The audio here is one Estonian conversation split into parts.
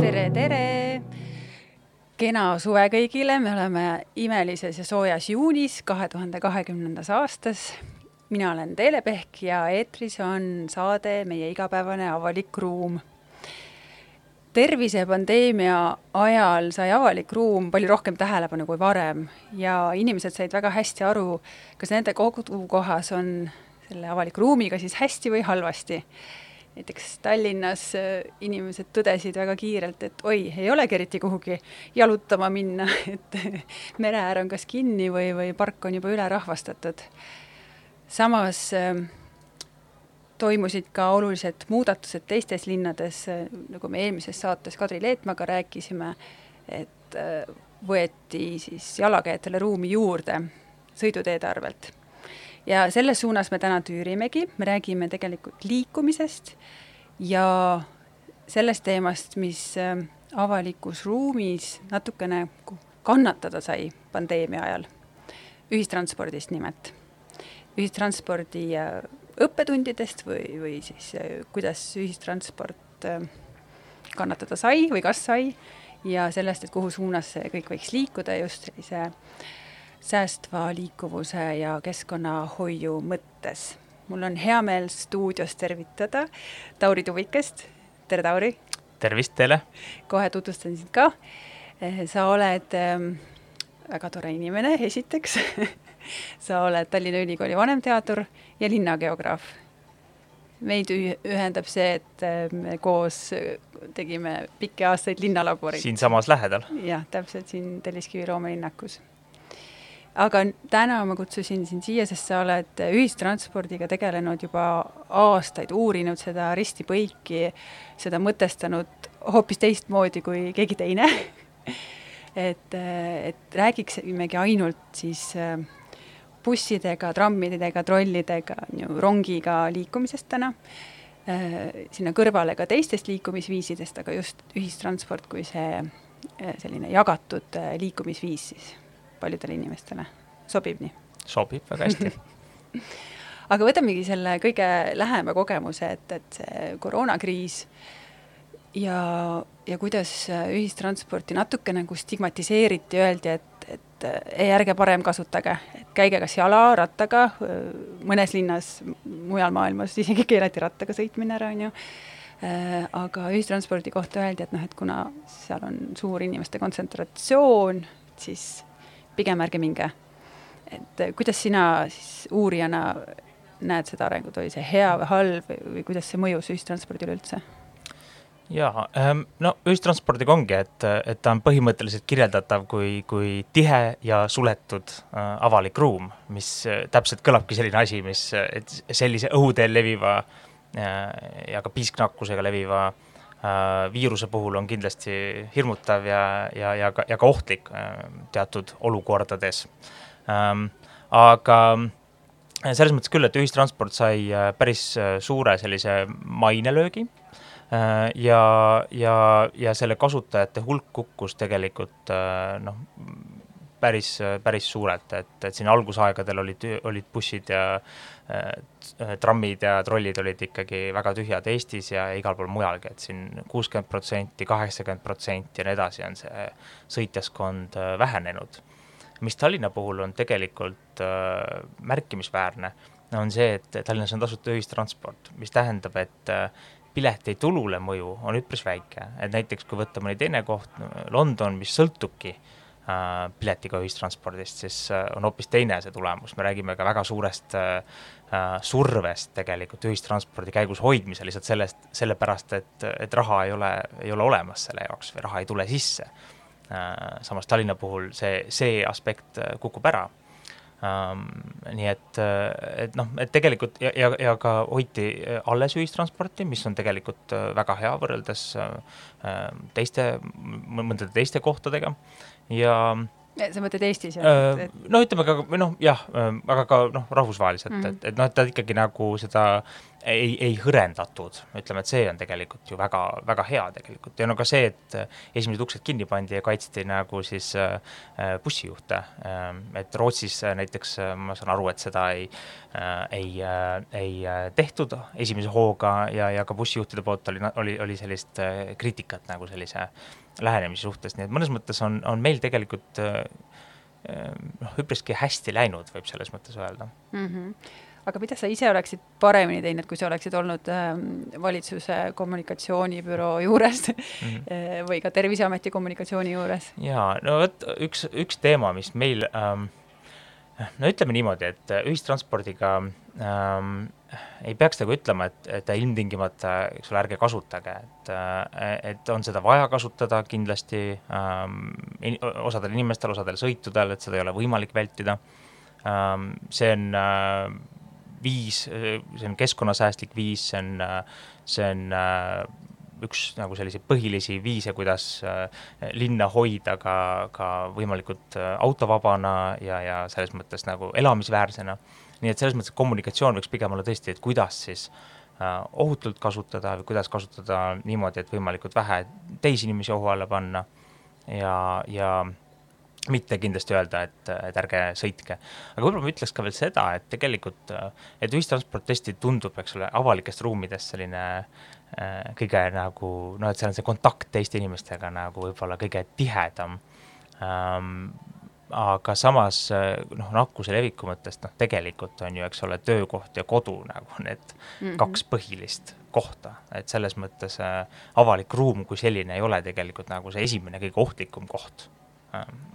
tere, tere! kena suve kõigile, me oleme imelises ja soojas juunis kahe tuhande kahekümnendas aastas. mina olen Teele Pehk ja eetris on saade Meie igapäevane avalik ruum. Tervisepandeemia ajal sai avalik ruum palju rohkem tähelepanu kui varem ja inimesed said väga hästi aru, kas nende kodukohas on selle avaliku ruumiga siis hästi või halvasti näiteks Tallinnas äh, inimesed tõdesid väga kiirelt, et oi, ei olegi eriti kuhugi jalutama minna, et mere äär on kas kinni või, või park on juba ülerahvastatud. samas äh, toimusid ka olulised muudatused teistes linnades, nagu me eelmises saates Kadri Leetmaga rääkisime, et äh, võeti siis jalakäijatele ruumi juurde sõiduteede arvelt ja selles suunas me täna tüürimegi, me räägime tegelikult liikumisest ja sellest teemast, mis äh, avalikus ruumis natukene kannatada sai pandeemia ajal, ühistranspordist nimelt. ühistranspordi õppetundidest või, või siis äh, kuidas ühistransport kannatada sai või kas sai ja sellest, et kuhu suunas see kõik võiks liikuda just sellise säästva liikuvuse ja keskkonnahoiu mõttes. mul on hea meel stuudios tervitada Tauri Tuvikest, tere Tauri! tervist teile! kohe tutvustan sind ka. sa oled ähm, väga tore inimene, esiteks sa oled Tallinna Ülikooli vanemteadur ja linnageograaf. meid ühendab see, et äh, me koos tegime pikki aastaid linnalaborit. siinsamas lähedal. jah, täpselt siin Telliskivi loomelinnakus aga täna ma kutsusin sind siia, sest sa oled ühistranspordiga tegelenud juba aastaid, uurinud seda risti-põiki, seda mõtestanud hoopis teistmoodi kui keegi teine et, et räägiksimegi ainult siis äh, bussidega, trammidega, trollidega, rongiga liikumisest täna. Äh, sinna kõrvale ka teistest liikumisviisidest, aga just ühistransport kui see äh, selline jagatud liikumisviis siis paljudele inimestele, sobib nii? sobib väga hästi aga võtamegi selle kõige lähema kogemuse, et, et see koroonakriis ja, ja kuidas ühistransporti natuke nagu stigmatiseeriti, öeldi, et, et ei, ärge parem kasutage, et käige kas jala, rattaga, mõnes linnas mujal maailmas isegi keelati rattaga sõitmine ära, on ju, aga ühistranspordi kohta öeldi, et noh, et kuna seal on suur inimeste kontsentratsioon, siis pigem ärge minge. et kuidas sina siis uurijana näed seda arengut, oli see hea või halb või, või kuidas see mõjus ühistranspordile üldse? Jaa, ehm, no ühistranspordiga ongi, et, et ta on põhimõtteliselt kirjeldatav kui, kui tihe ja suletud äh, avalik ruum, mis äh, täpselt kõlabki selline asi, mis, et sellise õhuteel leviva äh, ja ka piisknakkusega leviva viiruse puhul on kindlasti hirmutav ja, ja, ja ka, ja ka ohtlik teatud olukordades. Ähm, aga selles mõttes küll, et ühistransport sai päris suure sellise mainelöögi ja, ja, ja selle kasutajate hulk kukkus tegelikult noh, päris, päris suurelt, et, et siin algusaegadel olid, olid bussid ja äh, trammid ja trollid olid ikkagi väga tühjad Eestis ja igal pool mujalgi, et siin kuuskümmend protsenti, kaheksakümmend protsenti ja nii edasi on see sõitjaskond äh, vähenenud. mis Tallinna puhul on tegelikult äh, märkimisväärne, on see, et Tallinnas on tasuta ühistransport, mis tähendab, et äh, piletitulule mõju on üpris väike, et näiteks kui võtta mõni teine koht, London, mis sõltubki äh, Äh, piletiga ühistranspordist, siis äh, on hoopis teine see tulemus, me räägime ka väga suurest äh, survest tegelikult ühistranspordi käigus hoidmisel lihtsalt sellest, sellepärast et, et raha ei ole, ei ole olemas selle jaoks või raha ei tule sisse. samas Tallinna puhul see, see aspekt kukub ära Um, nii et, et noh, et tegelikult ja, ja, ja ka hoiti alles ühistransporti, mis on tegelikult väga hea võrreldes uh, teiste, mõndade teiste kohtadega ja sa mõtled Eestis jah äh,? no ütleme ka, või noh, jah äh,, aga ka noh, rahvusvaheliselt mm, -hmm. et, et noh, et ta ikkagi nagu seda ei, ei hõrendatud, ütleme, et see on tegelikult ju väga, väga hea tegelikult. Ja no ka see, et esimesed uksed kinni pandi ja kaitsti nagu siis äh, bussijuhte. Äh,, et Rootsis näiteks ma saan aru, et seda ei äh,, ei äh,, ei tehtud esimese hooga ja, ja ka bussijuhtide poolt oli, oli, oli sellist äh, kriitikat nagu sellise lähenemise suhtes, nii et mõnes mõttes on, on meil tegelikult äh, noh, üpriski hästi läinud, võib selles mõttes öelda. Mm. -hmm aga mida sa ise oleksid paremini teinud, kui sa oleksid olnud äh, valitsuse kommunikatsioonibüroo juures mm -hmm. või ka Terviseameti kommunikatsiooni juures? jaa, no vot üks, üks teema, mis meil ähm, no ütleme niimoodi, et ühistranspordiga ähm, ei peaks nagu ütlema, et, et ilmtingimata, eks ole, ärge kasutage, et, et on seda vaja kasutada kindlasti ähm, in, osadel inimestel, osadel sõitudel, et seda ei ole võimalik vältida ähm,. see on äh, viis, see on keskkonnasäästlik viis, see on, see on äh, üks nagu selliseid põhilisi viise, kuidas äh, linna hoida ka, ka võimalikult äh, autovabana ja, ja selles mõttes nagu elamisväärsena. nii et selles mõttes kommunikatsioon võiks pigem olla tõesti, et kuidas siis ohutult kasutada või kuidas kasutada niimoodi, et võimalikult vähe teisi inimesi ohu alla panna ja, ja mitte kindlasti öelda, et, et ärge sõitke. aga võib-olla ma ütleks ka veel seda, et tegelikult, et ühistransport tõesti tundub, eks ole, avalikest ruumidest selline äh, kõige nagu noh, et seal on see kontakt teiste inimestega nagu võib-olla kõige tihedam ähm,. aga samas noh, nakkuse leviku mõttest noh, tegelikult on ju, eks ole, töökoht ja kodu nagu need mm -hmm. kaks põhilist kohta, et selles mõttes äh, avalik ruum kui selline ei ole tegelikult nagu see esimene kõige ohtlikum koht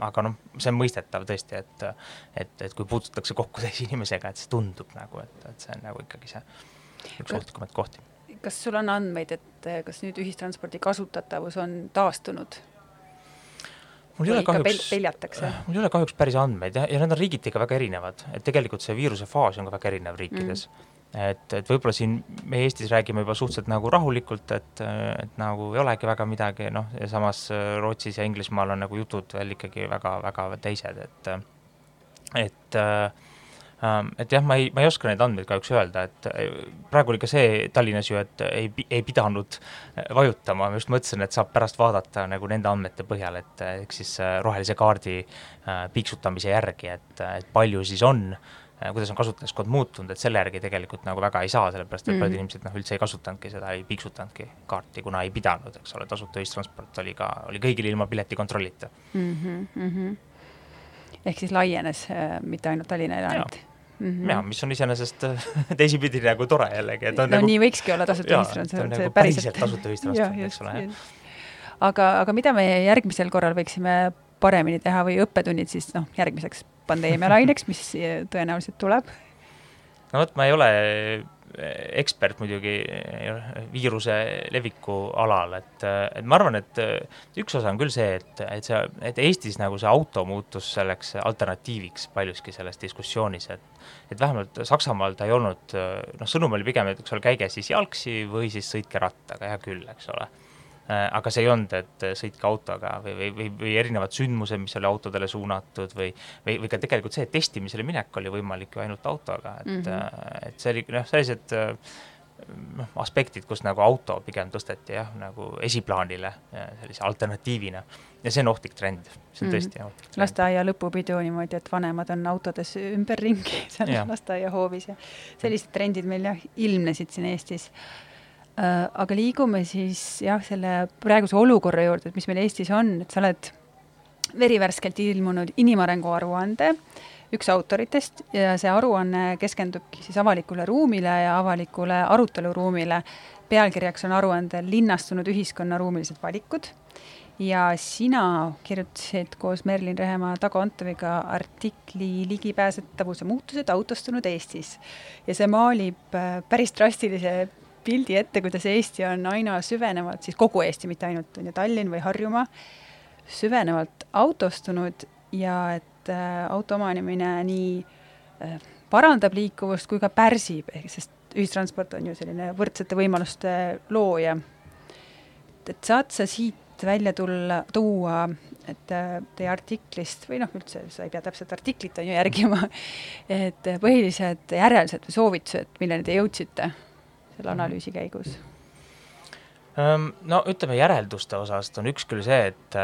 aga noh, see on mõistetav tõesti, et, et, et kui puututakse kokku teise inimesega, et see tundub nagu, et, et see on nagu ikkagi see üks ohtlikumaid kohti. kas sul on andmeid, et kas nüüd ühistranspordi kasutatavus on taastunud? mul ei ole kahjuks, peljatakse? mul ei ole kahjuks päris andmeid ja, ja need on riigiti ka väga erinevad, et tegelikult see viiruse faas on ka väga erinev riikides mm et, et võib-olla siin me Eestis räägime juba suhteliselt nagu rahulikult, et, et nagu ei olegi väga midagi, noh, ja samas Rootsis ja Inglismaal on nagu jutud veel ikkagi väga-väga teised, et et ähm, et jah, ma ei, ma ei oska neid andmeid kahjuks öelda, et praegu oli ka see Tallinnas ju, et ei, ei pidanud vajutama, ma just mõtlesin, et saab pärast vaadata nagu nende andmete põhjal, et ehk siis rohelise kaardi äh, piiksutamise järgi, et, et palju siis on äh, Äh, kuidas on kasutajaskond muutunud, et selle järgi tegelikult nagu väga ei saa, sellepärast et mm. paljud inimesed noh, üldse ei kasutanudki seda, ei piksutanudki kaarti, kuna ei pidanud, eks ole, tasuta ühistransport oli ka, oli kõigil ilma piletikontrollita mm. -hmm, mm -hmm. ehk siis laienes äh,, mitte ainult Tallinna elanik mm -hmm. ja mis on iseenesest äh, teisipidi nagu tore jällegi, et on no nagu nii võikski olla tasuta ühistransport, nagu päriselt tasuta ühistransport, eks ole, aga, aga mida me järgmisel korral võiksime paremini teha või õppetunnid siis noh, järgmiseks pandeemialaineks, mis tõenäoliselt tuleb? no vot, ma ei ole ekspert muidugi viiruse leviku alal, et, et ma arvan, et üks osa on küll see, et, et see, et Eestis nagu see auto muutus selleks alternatiiviks paljuski selles diskussioonis, et et vähemalt Saksamaal ta ei olnud, noh, sõnum oli pigem, et eks ole, käige siis jalgsi või siis sõitke rattaga, hea küll, eks ole aga see ei olnud, et äh, sõitke autoga või, või, või, või erinevad sündmused, mis oli autodele suunatud või, või, või ka tegelikult see, et testimisele minek oli võimalik ju ainult autoga, et mm, -hmm. et see oli noh, sellised noh, aspektid, kus nagu auto pigem tõsteti jah, nagu esiplaanile sellise alternatiivina ja see on ohtlik trend, see on mhm. tõesti mm -hmm. ohtlik trend. lasteaia lõpupidu niimoodi, et vanemad on autodes ümberringi seal ja. lasteaiahoovis ja sellised trendid meil jah, ilmnesid siin Eestis Äh, aga liigume siis jah, selle praeguse olukorra juurde, et mis meil Eestis on, et sa oled verivärskelt ilmunud inimarengu aruande üks autoritest ja see aruanne keskendubki siis avalikule ruumile ja avalikule aruteluruumile. pealkirjaks on aruandel linnastunud ühiskonna ruumilised valikud ja sina kirjutasid koos Merlin Rehemaa Tago Antoviga artikli Ligipääsetavuse muutused autostunud Eestis. ja see maalib äh, päris drastilise pildi ette, kuidas Eesti on aina süvenevalt, siis kogu Eesti, mitte ainult on ju Tallinn või Harjumaa, süvenevalt autostunud ja et äh, auto omanemine nii äh, parandab liikuvust kui ka pärsib, sest ühistransport on ju selline võrdsete võimaluste looja. et saad sa siit välja tulla, tuua, et äh, teie artiklist või noh, üldse sa ei pea täpselt artiklit on ju järgima, et põhilised järeldused või soovitused, milleni te jõudsite selle analüüsi käigus? Ehm, no ütleme, järelduste osast on üks küll see, et,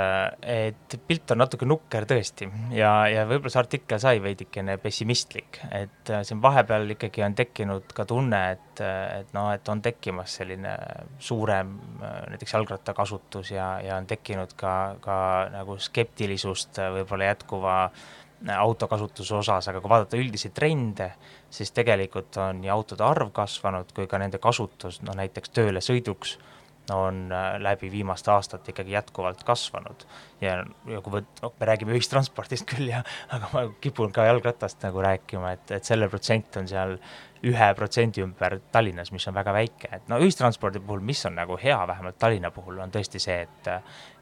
et pilt on natuke nukker tõesti ja, ja võib-olla see artikkel sai veidikene pessimistlik, et siin vahepeal ikkagi on tekkinud ka tunne, et, et noh, et on tekkimas selline suurem näiteks jalgrattakasutus ja, ja on tekkinud ka, ka nagu skeptilisust võib-olla jätkuva autokasutuse osas, aga kui vaadata üldiseid trende, siis tegelikult on nii autode arv kasvanud kui ka nende kasutus, no näiteks tööle sõiduks on äh, läbi viimaste aastate ikkagi jätkuvalt kasvanud. ja, ja kui võt-, noh, me räägime ühistranspordist küll ja, aga ma kipun ka jalgratast nagu rääkima, et, et selle protsent on seal ühe protsendi ümber Tallinnas, mis on väga väike, et no ühistranspordi puhul, mis on nagu hea, vähemalt Tallinna puhul, on tõesti see, et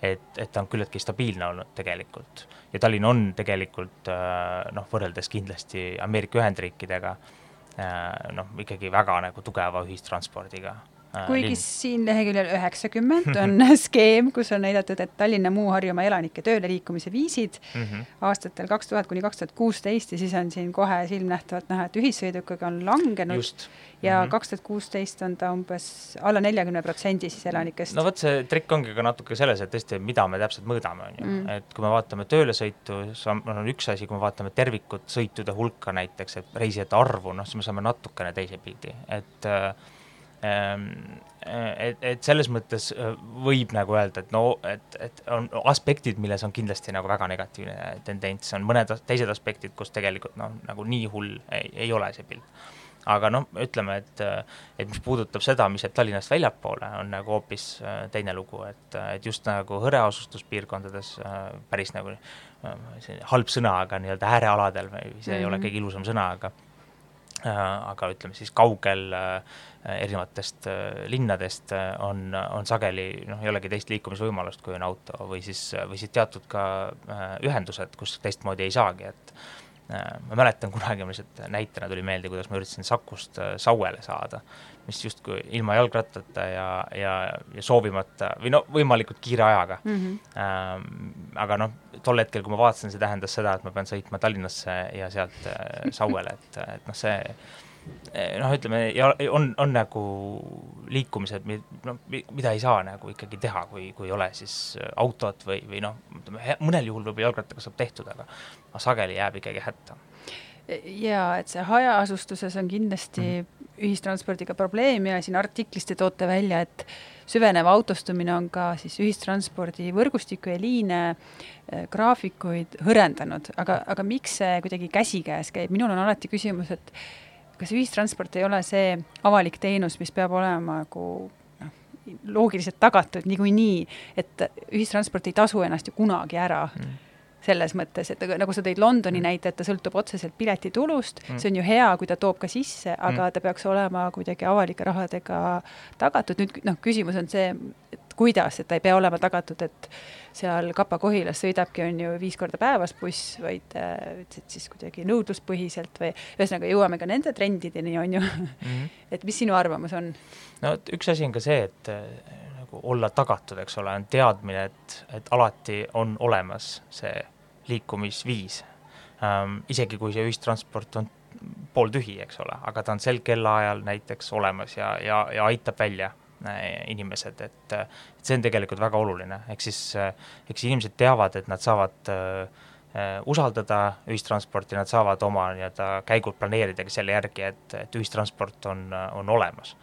et, et ta on küllaltki stabiilne olnud tegelikult. ja Tallinn on tegelikult äh, noh, võrreldes kindlasti Ameerika Ühendriikidega äh, noh, ikkagi väga nagu tugeva ühistranspordiga kuigi linn. siin leheküljel üheksakümmend on skeem, kus on näidatud, et Tallinna Muu Harjumaa elanike tööle liikumise viisid mm -hmm. aastatel kaks tuhat kuni kaks tuhat kuusteist ja siis on siin kohe silmnähtavalt näha, et ühissõidukiga on langenud Just. ja mhm. kaks tuhat kuusteist on ta umbes alla neljakümne protsendi siis elanikest. no vot, see trikk ongi ka natuke selles, et tõesti, mida me täpselt mõõdame, on ju, mm. et kui me vaatame töölesõitu, see on üks asi, kui me vaatame tervikut, sõitude hulka näiteks, et reisijate arvu, noh, siis me saame natukene teise pildi, et äh, et, et selles mõttes äh, võib nagu öelda, et no, et, et on aspektid, milles on kindlasti nagu väga negatiivne tendents, on mõned teised aspektid, kus tegelikult noh, nagu nii hull ei, ei ole see pilt. aga noh, ütleme, et, et mis puudutab seda, mis jääb Tallinnast väljapoole, on nagu hoopis äh, teine lugu, et, et just nagu hõreasustuspiirkondades päris nagu halb sõna, aga nii-öelda äärealadel või see mm -hmm. ei ole mhm. kõige ilusam sõna, aga aga ütleme siis kaugel äh, erinevatest äh, linnadest äh, on, on sageli noh, ei olegi teist liikumisvõimalust, kui on auto või siis, või siis teatud ka ühendused, kus teistmoodi ei saagi, et ma mäletan kunagi, mul lihtsalt näitena tuli meelde, kuidas ma üritasin Sakust Sauele saada, mis justkui ilma jalgrattata ja, ja, ja soovimata või no võimalikult kiire ajaga mm. -hmm. Ähm, aga noh, tol hetkel, kui ma vaatasin, see tähendas seda, et ma pean sõitma Tallinnasse ja sealt Sauele, et, et noh, see noh, ütleme ja on, on nagu liikumised, no mida ei saa nagu ikkagi teha, kui, kui ei ole siis äh, autot või, või noh, ütleme mõnel juhul võib-olla jalgrattaga saab tehtud, aga aga sageli jääb ikkagi hätta. jaa, et see hajaasustuses on kindlasti mm -hmm. ühistranspordiga probleem ja siin artiklis te toote välja, et süvenev autostumine on ka siis ühistranspordi võrgustikku ja liine äh, graafikuid hõrendanud, aga, aga miks see kuidagi käsikäes käib, minul on alati küsimus, et kas ühistransport ei ole see avalik teenus, mis peab olema nagu noh, loogiliselt tagatud niikuinii, et ühistransport ei tasu ennast ju kunagi ära mm selles mõttes, et nagu sa tõid Londoni mm. näite, et ta sõltub otseselt piletitulust mm., see on ju hea, kui ta toob ka sisse, aga mm. ta peaks olema kuidagi avalike rahadega tagatud, nüüd noh, küsimus on see, et kuidas, et ta ei pea olema tagatud, et seal Kapa-Kohilas sõidabki, on ju, viis korda päevas buss, vaid äh, et siis kuidagi nõudluspõhiselt või ühesõnaga jõuame ka nende trendideni, on ju mm. -hmm. et mis sinu arvamus on? no üks asi on ka see, et äh, nagu olla tagatud, eks ole, on teadmine, et, et alati on olemas see liikumisviis ähm,. isegi kui see ühistransport on pooltühi, eks ole, aga ta on sel kellaajal näiteks olemas ja, ja, ja aitab välja Äh, inimesed, et, et see on tegelikult väga oluline, ehk siis eks inimesed teavad, et nad saavad äh, usaldada ühistransporti, nad saavad oma nii-öelda käigud planeeridagi selle järgi, et, et ühistransport on, on olemas.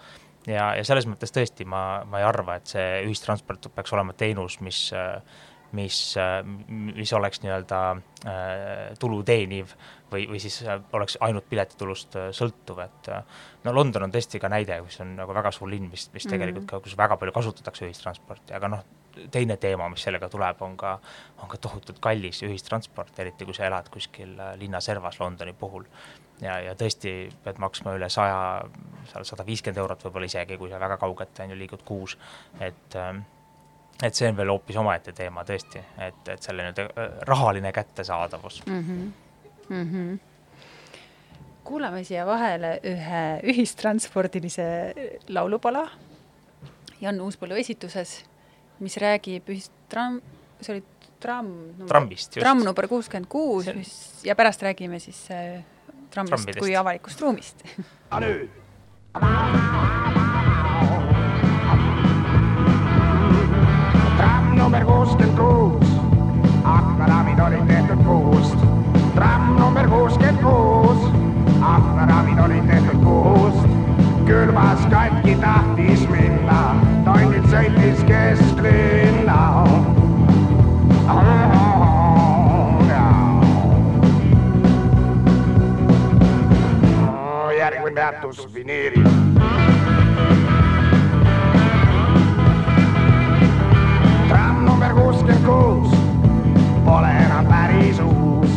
ja, ja selles mõttes tõesti ma, ma ei arva, et see ühistransport peaks olema teenus, mis mis, mis oleks nii-öelda äh, tulu teeniv või, või siis äh, oleks ainult piletitulust äh, sõltuv, et äh, no London on tõesti ka näide, kus on nagu väga suur linn, mis, mis tegelikult ka, kus väga palju kasutatakse ühistransporti, aga noh, teine teema, mis sellega tuleb, on ka, on ka tohutult kallis ühistransport, eriti kui sa elad kuskil linna servas Londoni puhul. ja, ja tõesti pead maksma üle saja, sada viiskümmend eurot võib-olla isegi, kui sa väga kaugete on ju liigud kuus, et ähm, et see on veel hoopis omaette teema tõesti, et, et selle nii-öelda rahaline kättesaadavus mm. -hmm mm. -hmm. kuulame siia vahele ühe ühistranspordilise laulupala Jan Uuspõllu esituses, mis räägib ühistram-, see oli tramm trammist, just. tramm number kuuskümmend kuus, mis ja pärast räägime siis äh, trammist Trammidest. kui avalikust ruumist. nüüd kuuskümmend kuus, aknaraamid olid tehtud puust. tramm number kuuskümmend kuus, aknaraamid olid tehtud puust. külmas katki tahtis minna, tonnid sõitis kesklinna. järgmine peatus vineerib. Kuuskümmend kuus pole enam päris uus.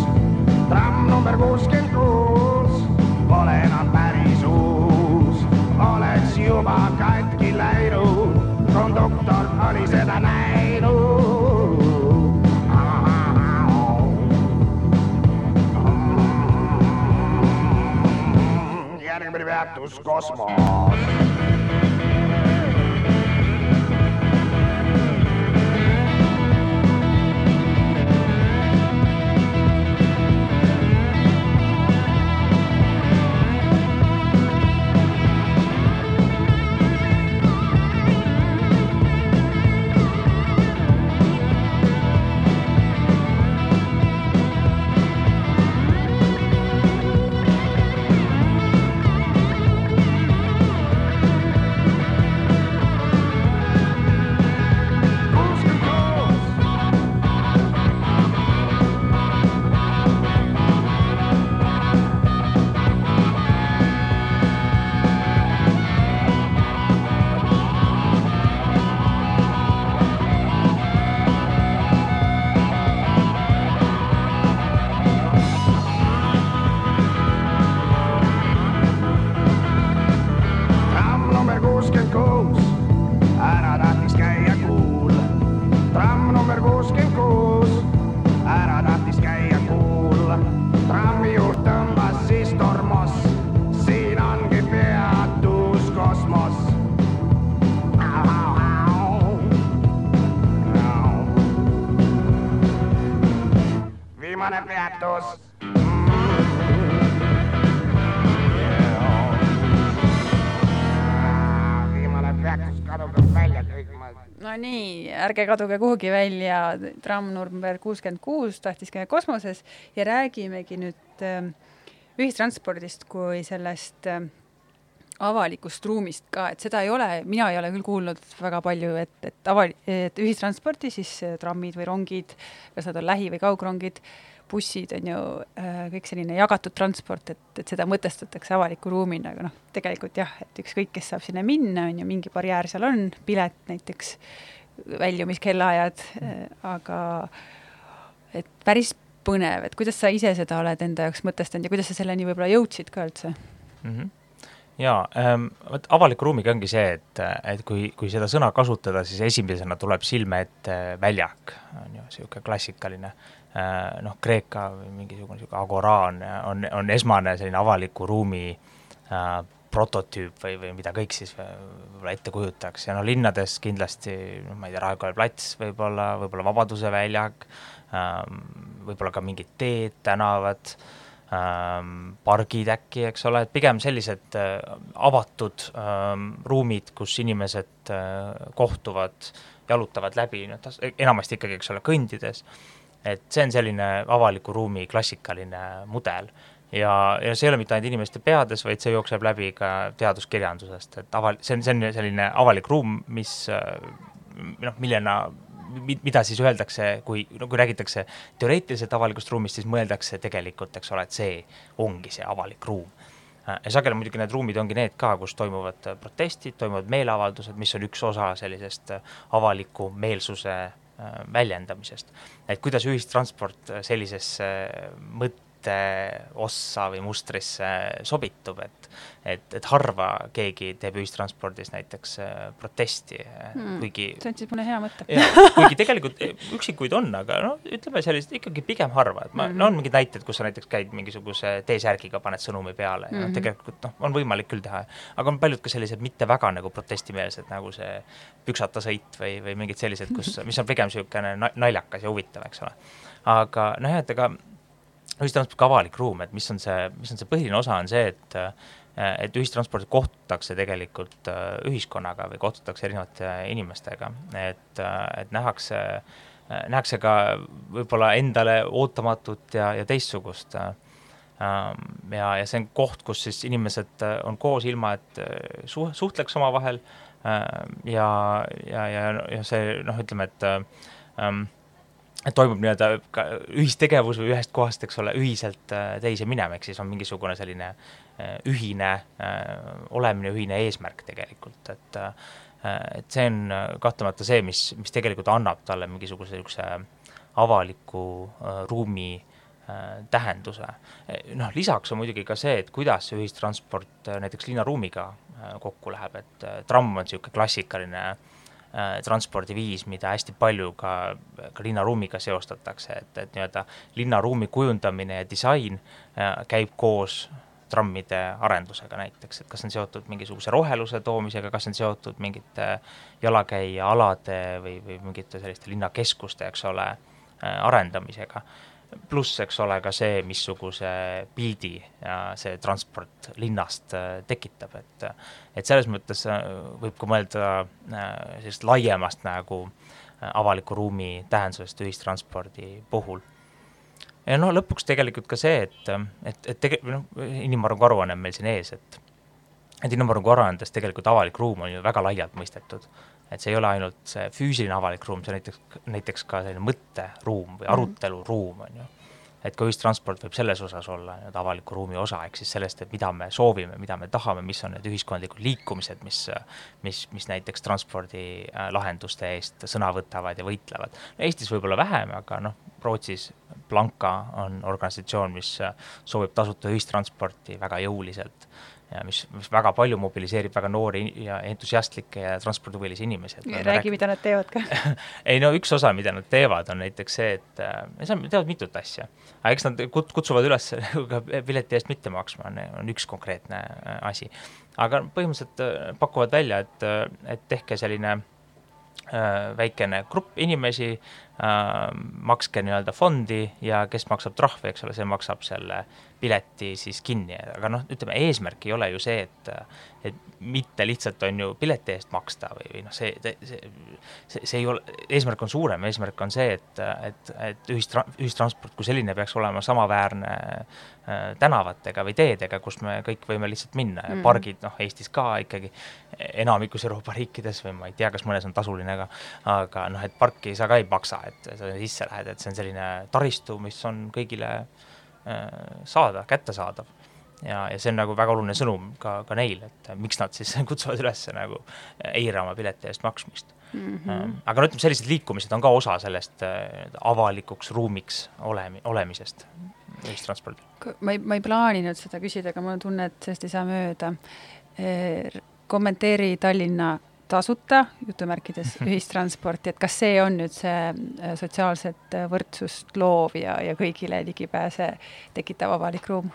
tramm number kuuskümmend kuus pole enam päris uus. oleks juba katki läinud, konduktor oli seda näinud. järgmine peatus kosmos. Ma no nii, ärge kaduge kuhugi välja, tramm number kuuskümmend kuus tahtis käia kosmoses ja räägimegi nüüd äh, ühistranspordist kui sellest äh, avalikust ruumist ka, et seda ei ole, mina ei ole küll kuulnud väga palju, et, et avali-, et ühistransporti, siis äh, trammid või rongid, kas nad on lähi- või kaugrongid, bussid on ju äh, kõik selline jagatud transport, et, et seda mõtestatakse avaliku ruumina, aga noh, tegelikult jah, et ükskõik, kes saab sinna minna, on ju, mingi barjäär seal on, pilet näiteks, väljumiskellaajad äh,, aga et päris põnev, et kuidas sa ise seda oled enda jaoks mõtestanud ja kuidas sa selleni võib-olla jõudsid ka üldse? mm. -hmm jaa ähm,, vot avaliku ruumiga ongi see, et, et kui, kui seda sõna kasutada, siis esimesena tuleb silme ette väljak, on ju, niisugune klassikaline noh, Kreeka või mingisugune niisugune agora on, on, on esmane selline avaliku ruumi äh, prototüüp või, või mida kõik siis võib-olla ette kujutaks. Ja no linnades kindlasti, noh, ma ei tea, Raekoja plats võib-olla, võib-olla Vabaduse väljak ähm,, võib-olla ka mingid teed, tänavad ähm, pargid äkki, eks ole, et pigem sellised äh, avatud ähm, ruumid, kus inimesed äh, kohtuvad, jalutavad läbi, noh, enamasti ikkagi, eks ole, kõndides, et see on selline avaliku ruumi klassikaline mudel. ja, ja see ei ole mitte ainult inimeste peades, vaid see jookseb läbi ka teaduskirjandusest, et aval-, see on, see on selline avalik ruum, mis äh, noh, millena mi-, mida siis öeldakse, kui, no kui räägitakse teoreetiliselt avalikust ruumist, siis mõeldakse tegelikult, eks ole, et see ongi see avalik ruum. ja sageli muidugi need ruumid ongi need ka, kus toimuvad protestid, toimuvad meeleavaldused, mis on üks osa sellisest avaliku meelsuse äh, väljendamisest. et kuidas ühistransport sellisesse mõtte ossa või mustrisse sobitub, et et, et harva keegi teeb ühistranspordis näiteks äh, protesti hmm., kuigi see andis mulle hea mõtte. kuigi tegelikult üksikuid on, aga noh, ütleme sellist ikkagi pigem harva, et ma mm, -hmm. no on mingid näited, kus sa näiteks käid mingisuguse T-särgiga, paned sõnumi peale mm -hmm. tegelikult noh, on võimalik küll teha, aga on paljud ka sellised mitte väga nagu protestimeelsed, nagu see püksatasõit või, või mingid sellised, kus, mis on pigem niisugune naljakas ja huvitav, eks ole. aga noh, jah, et ega ühistransport ka avalik ruum, et mis on see, mis on see põhiline osa, on see, et et ühistranspordis kohtutakse tegelikult ühiskonnaga või kohtutakse erinevate inimestega, et, et nähakse nähakse ka võib-olla endale ootamatut ja, ja teistsugust ja, ja see on koht, kus siis inimesed on koos, ilma et su-, suhtleks omavahel ja, ja, ja, ja see noh, ütleme, et ähm, toimub nii-öelda ühistegevus või ühest kohast, eks ole, ühiselt äh, teise minema, ehk siis on mingisugune selline äh, ühine äh, olemine, ühine eesmärk tegelikult, et et see on kahtlemata see, mis, mis tegelikult annab talle mingisuguse niisuguse avaliku ruumi tähenduse. noh, lisaks on muidugi ka see, et kuidas ühistransport näiteks linnaruumiga kokku läheb, et tramm on niisugune klassikaline Äh, transpordiviis, mida hästi palju ka, ka linnaruumiga seostatakse, et, et nii-öelda linnaruumi kujundamine ja disain äh, käib koos trammide arendusega näiteks, et kas on seotud mingisuguse roheluse toomisega, kas on seotud mingite jalakäijaalade või, või mingite selliste linnakeskuste, eks ole, äh, arendamisega pluss, eks ole, ka see, missuguse pildi see transport linnast äh, tekitab, et et selles mõttes äh, võib ka mõelda äh, sellist laiemast nagu avaliku ruumi tähendusest ühistranspordi puhul. ja no lõpuks tegelikult ka see, et, et, et tege-, noh, inimarengu aruanne on meil siin ees, et et inimarengu aruandes tegelikult avalik ruum on ju väga laialt mõistetud et see ei ole ainult see füüsiline avalik ruum, see näiteks, näiteks ka selline mõtteruum või mhm. aruteluruum, on ju. et ka ühistransport võib selles osas olla nii-öelda avaliku ruumi osa, ehk siis sellest, et mida me soovime, mida me tahame, mis on need ühiskondlikud liikumised, mis, mis, mis näiteks transpordilahenduste eest sõna võtavad ja võitlevad. Eestis võib-olla vähem, aga noh, Rootsis Blanca on organisatsioon, mis soovib tasuta ühistransporti väga jõuliselt mis, mis väga palju mobiliseerib väga noori ja entusiastlikke ja transpordihuvilisi inimesi. räägi, mida nad teevad ka ei no üks osa, mida nad teevad, on näiteks see, et äh, nad teevad mitut asja. aga eks nad kut-, kutsuvad üles ka pileti eest mitte maksma, on, on üks konkreetne äh, asi. aga põhimõtteliselt äh, pakuvad välja, et, äh, et tehke selline äh, väikene grupp inimesi äh,, makske nii-öelda fondi ja kes maksab trahvi, eks ole, see maksab selle pileti siis kinni, aga noh, ütleme eesmärk ei ole ju see, et et mitte lihtsalt on ju pileti eest maksta või, või noh, see, see, see, see ei ole, eesmärk on suurem, eesmärk on see, et, et, et ühistra-, ühistransport kui selline peaks olema samaväärne äh, tänavatega või teedega, kus me kõik võime lihtsalt minna. Ja mm. pargid, noh, Eestis ka ikkagi enamikus Euroopa riikides või ma ei tea, kas mõnes on tasuline, aga aga noh, et parki sa ka ei maksa, et sa sisse lähed, et see on selline taristu, mis on kõigile äh, Äh, saada, kättesaadav. ja, ja see on nagu väga oluline sõnum ka, ka neil, et miks nad siis kutsuvad üles nagu eirama pileti eest maksmist mm. -hmm. aga no ütleme, sellised liikumised on ka osa sellest äh, avalikuks ruumiks olemi-, olemisest ühistranspordil. ma ei, ma ei plaaninud seda küsida, aga mul on tunne, et sellest ei saa mööda. kommenteeri Tallinna tasuta, jutumärkides, ühistransporti, et kas see on nüüd see äh, sotsiaalset äh, võrdsust loov ja, ja kõigile ligipääse tekitav avalik ruum?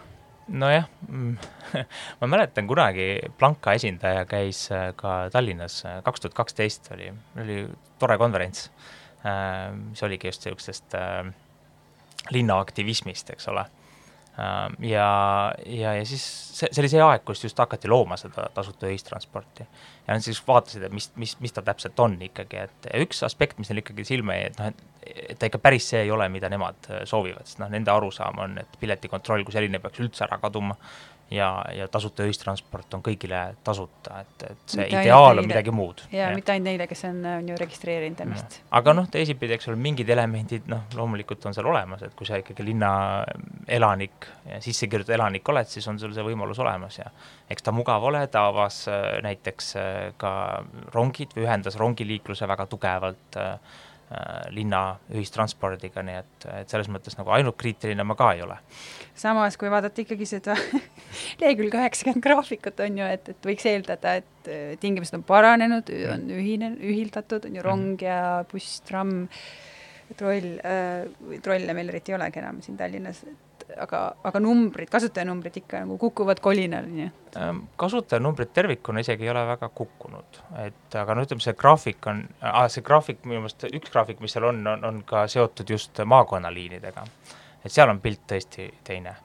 nojah, mm, ma mäletan kunagi Blanka esindaja käis äh, ka Tallinnas, kaks tuhat kaksteist oli, oli tore konverents, mis oligi just niisugusest linnaaktivismist, eks ole ja, ja, ja siis see, see oli see aeg, kus just hakati looma seda tasuta ühistransporti. ja nad siis vaatasid, et mis, mis, mis ta täpselt on ikkagi, et üks aspekt, mis neil ikkagi silma jäi, et noh, et, et ta ikka päris see ei ole, mida nemad soovivad, sest noh, nende arusaam on, et piletikontroll kui selline peaks üldse ära kaduma ja, ja tasuta ühistransport on kõigile tasuta, et, et see mitte ideaal on midagi muud. ja mitte ainult neile, kes on, on ju registreerinud ennast. aga noh, teisipidi, eks ole, mingid elemendid, noh, loomulikult on seal olemas, et kui sa ikkagi linna elanik, sisse kirjutatud elanik oled, siis on sul see võimalus olemas ja eks ta mugav ole, ta avas äh, näiteks äh, ka rongid või ühendas rongiliikluse väga tugevalt äh, Äh, linna ühistranspordiga, nii et, et selles mõttes nagu ainult kriitiline ma ka ei ole. samas, kui vaadata ikkagi seda lehekülg üheksakümmend graafikut, on ju, et, et võiks eeldada, et äh, tingimused on paranenud, on ühine, ühildatud, on ju rong mm -hmm. ja buss, tramm, troll äh,, trolle meil eriti ei olegi enam siin Tallinnas, et aga, aga numbrid, kasutajanumbrid ikka nagu kukuvad kolinal, nii et ähm, kasutajanumbrid tervikuna isegi ei ole väga kukkunud, et aga no ütleme, see graafik on ah,, see graafik minu meelest, üks graafik, mis seal on, on, on ka seotud just maakonnaliinidega. et seal on pilt tõesti teine.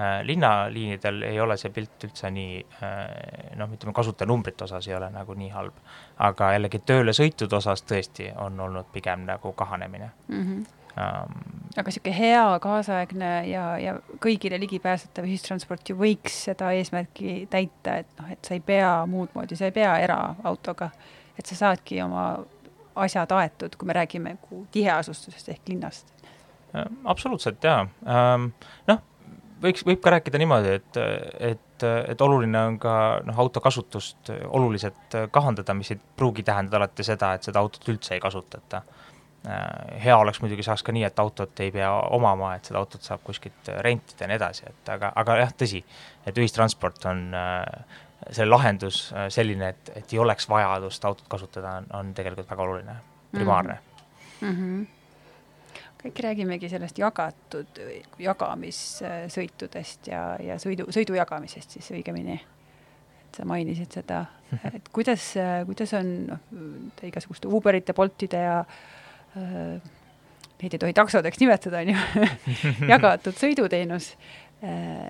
Äh, linnaliinidel ei ole see pilt üldse nii äh, noh, ütleme kasutajanumbrite osas ei ole nagu nii halb. aga jällegi tööle sõitude osas tõesti on olnud pigem nagu kahanemine mm. -hmm. Um, aga niisugune hea, kaasaegne ja, ja kõigile ligipääsetav ühistransport ju võiks seda eesmärki täita, et noh, et sa ei pea muud moodi, sa ei pea eraautoga, et sa saadki oma asjad aetud, kui me räägime tiheasustusest ehk linnast. Äh, absoluutselt jaa um,, noh võiks, võib ka rääkida niimoodi, et, et, et oluline on ka noh, auto kasutust oluliselt kahandada, mis ei pruugi tähendada alati seda, et seda autot üldse ei kasutata. hea oleks muidugi saaks ka nii, et autot ei pea omama, et seda autot saab kuskilt rentida ja nii edasi, et aga, aga jah, tõsi, et ühistransport on selle lahendus selline, et, et ei oleks vajadust autot kasutada, on, on tegelikult väga oluline, primaarne mm. -hmm kõik räägimegi sellest jagatud, jagamissõitudest ja, ja sõidu, sõidu jagamisest siis õigemini. et sa mainisid seda, et kuidas, kuidas on noh, igasuguste Uberite, Boltide ja äh, neid ei tohi taksodeks nimetada, on ju, jagatud sõiduteenus. Äh,,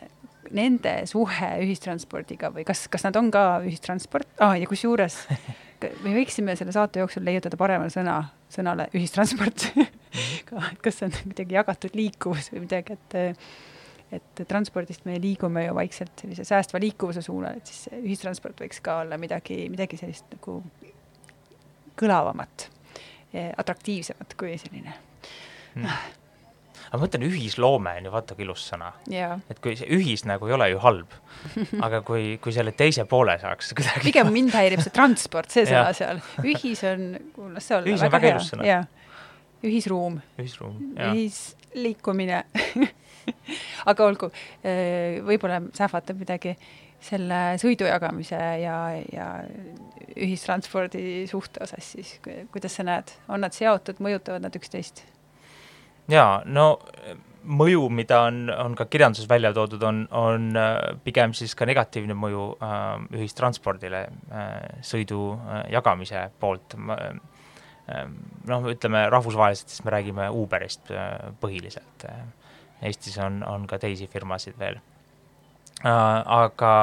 nende suhe ühistranspordiga või kas, kas nad on ka ühistransport ah,, ja kusjuures me võiksime selle saate jooksul leiutada parema sõna sõnale ühistransport ka, et kas see on kuidagi jagatud liikuvus või midagi, et et transpordist me liigume ju vaikselt sellise säästva liikuvuse suunal, et siis ühistransport võiks ka olla midagi, midagi sellist nagu kõlavamat, atraktiivsemat kui selline mm aga ma mõtlen, ühisloome on ju vaata kui ilus sõna yeah.. et kui see ühis nagu ei ole ju halb, aga kui, kui selle teise poole saaks kuidagi pigem mind häirib see transport, see sõna seal. ühis on, las see olla. ühis on väga ilus sõna. Ühisruum. ühisruum, jah. ühisliikumine aga olgu, eh, võib-olla sähvatab midagi selle sõidu jagamise ja, ja ühistranspordi suhte osas siis, kuidas sa näed, on nad seotud, mõjutavad nad üksteist? jaa, no mõju, mida on, on ka kirjanduses välja toodud, on, on äh, pigem siis ka negatiivne mõju äh, ühistranspordile äh, sõidu äh, jagamise poolt äh,. Noh, ütleme rahvusvaheliselt, siis me räägime Uberist äh, põhiliselt äh,. Eestis on, on ka teisi firmasid veel äh,. aga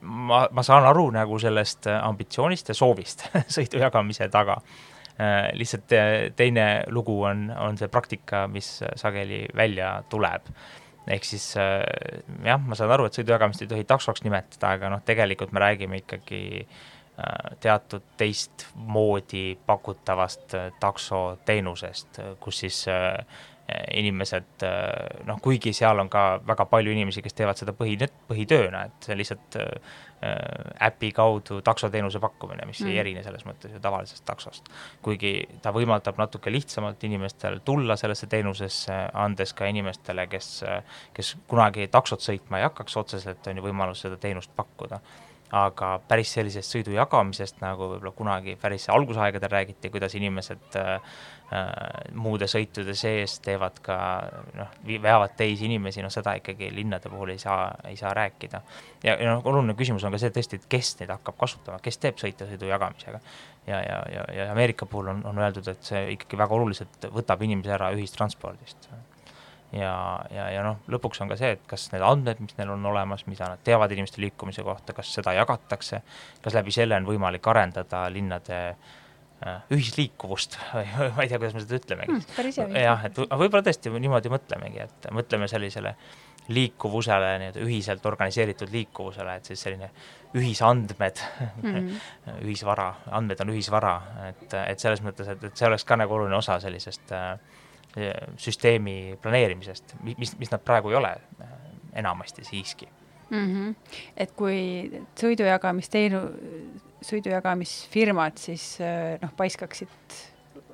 ma, ma saan aru nagu sellest ambitsioonist ja soovist sõidu jagamise taga Äh, lihtsalt äh, teine lugu on, on see praktika, mis sageli välja tuleb. ehk siis äh, jah, ma saan aru, et sõidujagamist ei tohi taksoks nimetada, aga noh, tegelikult me räägime ikkagi teatud teistmoodi pakutavast taksoteenusest, kus siis inimesed noh, kuigi seal on ka väga palju inimesi, kes teevad seda põhi, põhitööna, et see lihtsalt Äh, äpi kaudu taksoteenuse pakkumine, mis mm. ei erine selles mõttes ju tavalisest taksost. kuigi ta võimaldab natuke lihtsamalt inimestel tulla sellesse teenusesse, andes ka inimestele, kes, kes kunagi taksot sõitma ei hakkaks otseselt, on ju võimalus seda teenust pakkuda aga päris sellisest sõidu jagamisest, nagu võib-olla kunagi päris algusaegadel räägiti, kuidas inimesed äh, äh, muude sõitude sees teevad ka noh, veavad teisi inimesi, noh seda ikkagi linnade puhul ei saa, ei saa rääkida. ja, ja noh, oluline küsimus on ka see tõesti, et kes neid hakkab kasutama, kes teeb sõitja-sõidu jagamisega. ja, ja, ja, ja Ameerika puhul on, on öeldud, et see ikkagi väga oluliselt võtab inimesi ära ühistranspordist ja, ja, ja noh, lõpuks on ka see, et kas need andmed, mis neil on olemas, mida nad teavad inimeste liikumise kohta, kas seda jagatakse, kas läbi selle on võimalik arendada linnade äh, ühisliikuvust või ma ei tea, kuidas me seda ütlemegi hea. jah, et võib-olla tõesti niimoodi mõtlemegi, et mõtleme sellisele liikuvusele, nii-öelda ühiselt organiseeritud liikuvusele, et siis selline ühisandmed mm, -hmm. ühisvara, andmed on ühisvara, et, et selles mõttes, et, et see oleks ka nagu oluline osa sellisest äh, süsteemi planeerimisest, mis, mis nad praegu ei ole äh, enamasti siiski mm. -hmm. et kui sõidujagamisteenu-, sõidujagamisfirmad siis äh, noh, paiskaksid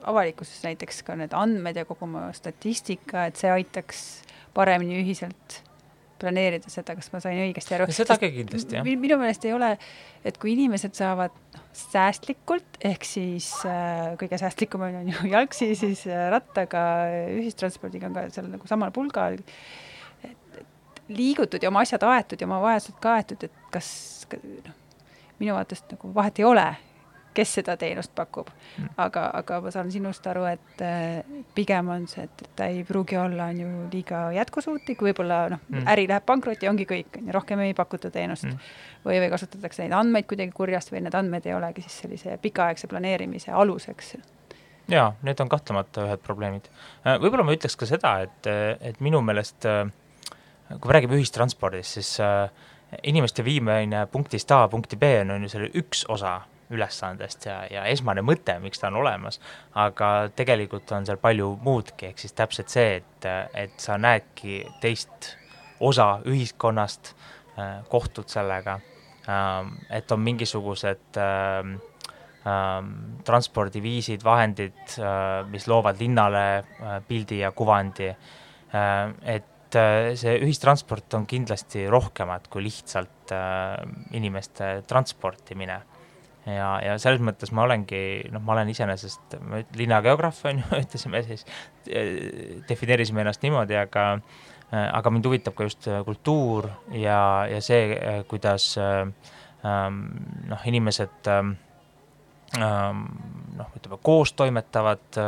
avalikkuses näiteks ka need andmed ja kogu oma statistika, et see aitaks paremini ühiselt planeerida seda, kas ma sain õigesti aru. seda ka kindlasti, jah. minu meelest ei ole, et kui inimesed saavad säästlikult, ehk siis äh, kõige säästlikum on, ju jalgsi, siis äh, rattaga, ühistranspordiga on ka seal nagu samal pulgal, liigutud ja oma asjad aetud ja oma vajadused kaetud, et kas noh, minu vaatest nagu vahet ei ole, kes seda teenust pakub. aga, aga ma saan sinust aru, et äh, pigem on see, et ta ei pruugi olla, on ju, liiga jätkusuutlik, võib-olla noh mm., äri läheb pankrotti, ongi kõik, on ju, rohkem ei pakuta teenust mm. või, või kasutatakse neid andmeid kuidagi kurjast või need andmed ei olegi siis sellise pikaaegse planeerimise aluseks jaa, need on kahtlemata ühed probleemid. Äh, võib-olla ma ütleks ka seda, et, et minu meelest äh, kui me räägime ühistranspordist, siis äh, inimeste viimine punktist A punkti B on, on ju selle üks osa ülesandest ja, ja esmane mõte, miks ta on olemas, aga tegelikult on seal palju muudki, ehk siis täpselt see, et, et sa näedki teist osa ühiskonnast, kohtud sellega, et on mingisugused äh, Ähm, transpordiviisid, vahendid, äh, mis loovad linnale äh, pildi ja kuvandi. Äh, et see ühistransport on kindlasti rohkemat kui lihtsalt inimeste transportimine ja, ja selles mõttes ma olengi, noh, ma olen iseenesest linnageograaf, on ju, ütlesime siis, defineerisime ennast niimoodi, aga aga mind huvitab ka just kultuur ja, ja see, kuidas ähm, noh, inimesed ähm, Ähm, noh, ütleme koos toimetavad,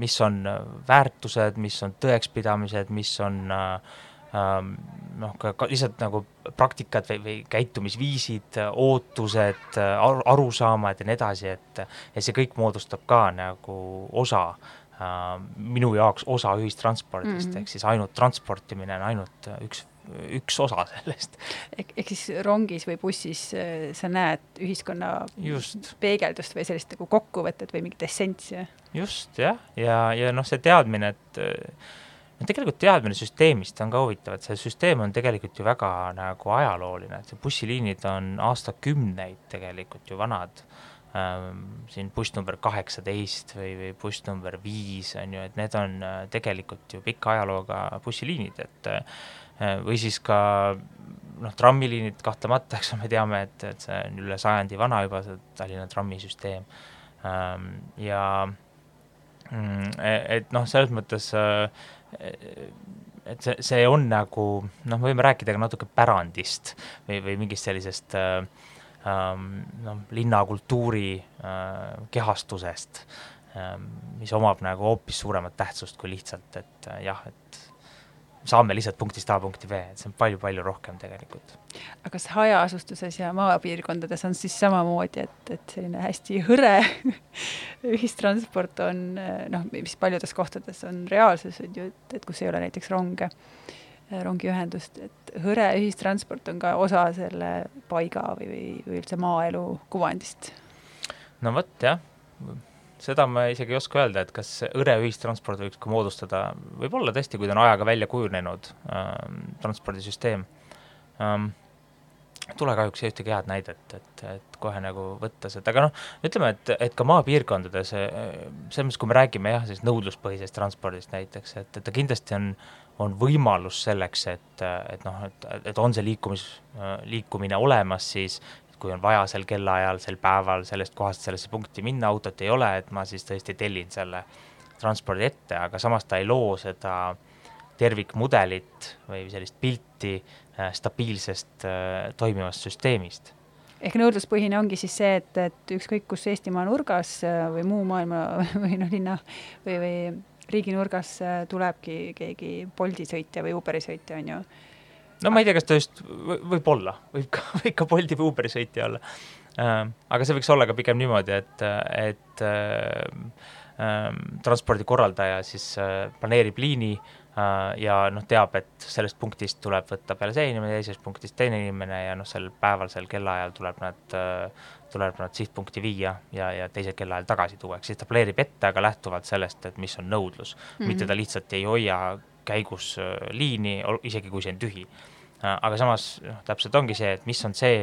mis on väärtused, mis on tõekspidamised, mis on äh, noh, ka, lihtsalt nagu praktikad või, või käitumisviisid, ootused, arusaamad ja nii edasi, et et see kõik moodustab ka nagu osa äh, minu jaoks osa ühistranspordist mm, -hmm. ehk siis ainult transportimine on ainult üks üks osa sellest. ehk, siis rongis või bussis äh, sa näed ühiskonna just. peegeldust või sellist nagu kokkuvõtet või mingit essentsi? just, jah, ja, ja, ja noh, see teadmine, et no tegelikult teadmine süsteemist on ka huvitav, et see süsteem on tegelikult ju väga nagu ajalooline, et see bussiliinid on aastakümneid tegelikult ju vanad ähm, siin buss number kaheksateist või, või buss number viis on ju, et need on äh, tegelikult ju pika ajalooga bussiliinid, et äh, või siis ka noh, trammiliinid kahtlemata, eks me teame, et, et see on üle sajandi vana juba, see Tallinna trammisüsteem. Ähm, ja mm, e-, et noh, selles mõttes äh, et see, see on nagu noh, me võime rääkida ka natuke pärandist või, või mingist sellisest äh, ähm, noh, linnakultuuri kehastusest, ähm, mis omab nagu hoopis suuremat tähtsust kui lihtsalt, et jah, et saame lihtsalt punktist A punkti B, et see on palju-palju rohkem tegelikult. aga kas hajaasustuses ja maapiirkondades on siis samamoodi, et, et selline hästi hõre ühistransport on noh, mis paljudes kohtades on reaalsus, on ju, et, et kus ei ole näiteks ronge, rongiühendust, et hõre ühistransport on ka osa selle paiga või, või, üldse maaelu kuvandist? no vot, jah seda ma isegi ei oska öelda, et kas hõre ühistransport võiks ka moodustada, võib-olla tõesti, kui ta on ajaga välja kujunenud ähm, transpordisüsteem ähm,. tule kahjuks ühtegi head näidet, et, et kohe nagu võtta seda, aga noh, ütleme, et, et ka maapiirkondades, äh, selles mõttes, kui me räägime jah, sellisest nõudluspõhisest transpordist näiteks, et, et ta kindlasti on, on võimalus selleks, et, et noh, et, et on see liikumis, liikumine olemas, siis kui on vaja sel kellaajal, sel päeval sellest kohast sellesse punkti minna, autot ei ole, et ma siis tõesti tellin selle transpordi ette, aga samas ta ei loo seda tervikmudelit või sellist pilti äh, stabiilsest äh, toimivast süsteemist. Ehk nõudluspõhine ongi siis see, et, et ükskõik kus Eestimaa nurgas äh, või muu maailma või noh, linna või, või riigi nurgas tulebki keegi Bolti sõitja või Uberi sõitja, on ju no ma ei tea, kas ta just, võib-olla, võib ka, võib ka Bolti või Uberi sõitja olla äh,. aga see võiks olla ka pigem niimoodi, et, et äh, äh, transpordi korraldaja siis äh, planeerib liini äh, ja noh, teab, et sellest punktist tuleb võtta peale see inimene, teisest punktist teine inimene ja noh, sel päeval, sel kellaajal tuleb nad äh, tuleb nad sihtpunkti viia ja, ja teisel kellaajal tagasi tuua, ehk siis ta planeerib ette, aga lähtuvalt sellest, et mis on nõudlus mm, -hmm. mitte ta lihtsalt ei hoia käigus äh, liini, isegi kui see on tühi Äh, aga samas noh, täpselt ongi see, et mis on see,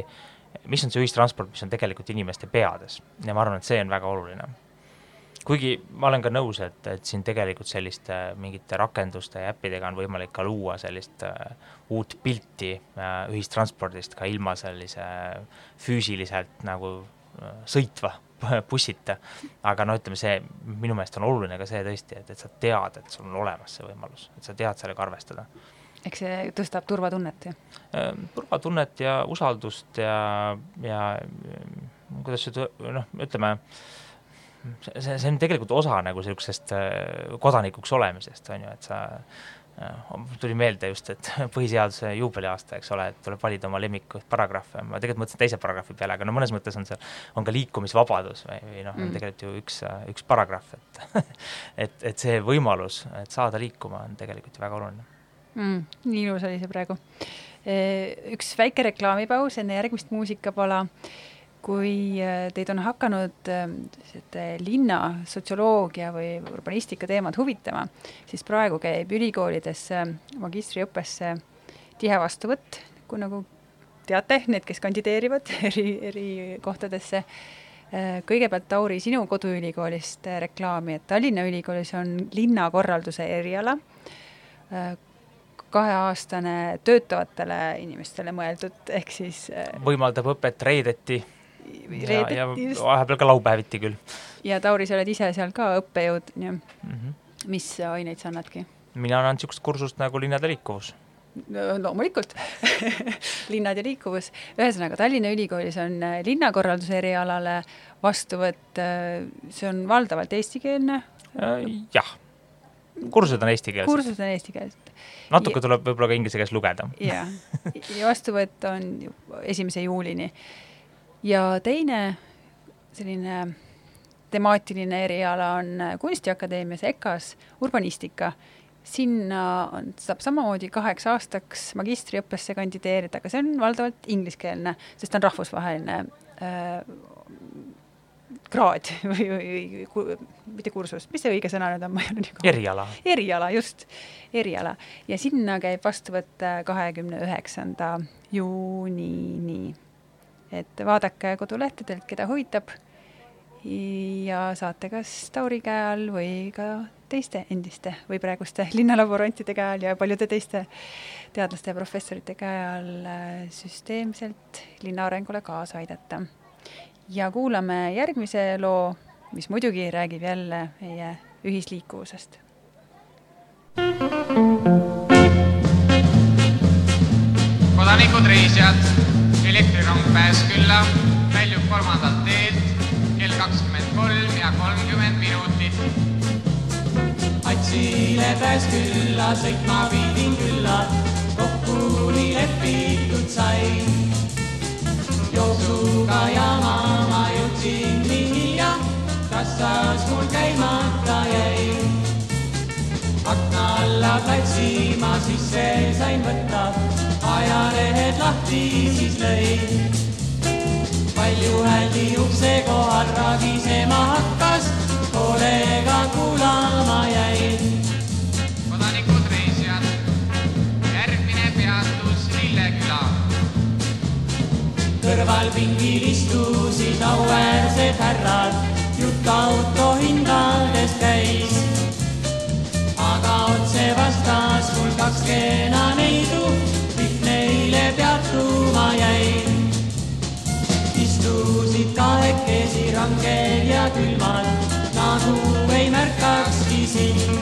mis on see ühistransport, mis on tegelikult inimeste peades ja ma arvan, et see on väga oluline. kuigi ma olen ka nõus, et, et siin tegelikult selliste mingite rakenduste ja äppidega on võimalik ka luua sellist uh, uut pilti uh, ühistranspordist ka ilma sellise füüsiliselt nagu uh, sõitva bussita. aga no ütleme, see minu meelest on oluline ka see tõesti, et, et sa tead, et sul on olemas see võimalus, et sa tead sellega arvestada eks see tõstab turvatunnet, jah? Ehm, turvatunnet ja usaldust ja, ja kuidas seda, noh, ütleme, see, see, see on tegelikult osa nagu niisugusest kodanikuks olemisest, on ju, et sa tuli meelde just, et põhiseaduse juubeliaasta, eks ole, et tuleb valida oma lemmikuid paragrahve, ma tegelikult mõtlesin teise paragrahvi peale, aga no mõnes mõttes on see, on ka liikumisvabadus või, või noh, on Mm. tegelikult ju üks, üks paragrahv, et et, et see võimalus, et saada liikuma, on tegelikult ju väga oluline. mm,. nii ilus oli see praegu. üks väike reklaamipaus enne järgmist muusikapala kui äh, teid on hakanud äh, sellised linna sotsioloogia või urbanistika teemad huvitama, siis praegu käib ülikoolides äh, magistriõppesse tihe vastuvõtt, kui nagu teate, need, kes kandideerivad eri, eri kohtadesse. kõigepealt, Tauri, sinu koduülikoolist reklaami, et Tallinna Ülikoolis on linnakorralduse eriala, kaheaastane töötavatele inimestele mõeldud, ehk siis võimaldab õpet reedeti ja, ja just. vahepeal ka laupäeviti küll. ja Tauri, sa oled ise seal ka õppejõud, nii mm. -hmm. mis aineid sa annadki? mina annan niisugust kursust nagu linnade liikuvus loomulikult linnad ja liikuvus. ühesõnaga, Tallinna Ülikoolis on linnakorralduse erialale vastuvõtt, see on valdavalt eestikeelne? jah, kursused on eestikeelsed. kursused on eestikeelsed. natuke ja, tuleb võib-olla ka inglise keeles lugeda. jah, ja vastuvõtt on esimese juulini. Ja teine selline temaatiline eriala on Kunstiakadeemias EKA-s urbanistika sinna on, saab samamoodi kaheks aastaks magistriõppesse kandideerida, aga see on valdavalt ingliskeelne, sest ta on rahvusvaheline äh, kraad või, või, või mitte kursus, mis see õige sõna nüüd on, ma ei ole nii kaua. eriala. eriala, just, eriala. ja sinna käib vastuvõtt kahekümne üheksanda juunini. Et vaadake kodulehtedelt, keda huvitab ja saate kas Tauri käe all või ka teiste endiste või praeguste linnalaborantide käe all ja paljude teiste teadlaste ja professorite käe all süsteemselt linna arengule kaasa aidata. ja kuulame järgmise loo, mis muidugi räägib jälle meie ühisliikuvusest. kodanikud reisijad, elektrirong pääs külla, väljub kolmandalt teelt kell kakskümmend kolm ja kolmkümmend minutit. Atsile pääs külla, sõitma pidin külla, kokku nii lepitud sai. jooksuga jama ma jõudsin nii hilja, kassas mul käimata jäi. akna alla platsi ma sisse sain võtta, ajalehed lahti siis lõin palju hääli ukse kohal ragisema hakkas, hoolega kuulama jäin. kodanikud reisijad, järgmine peatus Lilleküla. kõrval pingil istusid auväärsed härrad, jutt auto hindadest käis. aga otse vastas mul kaks kena neile peatuma jäin istusid kahekesi ranged ja külmad, nagu ei märkakski sind.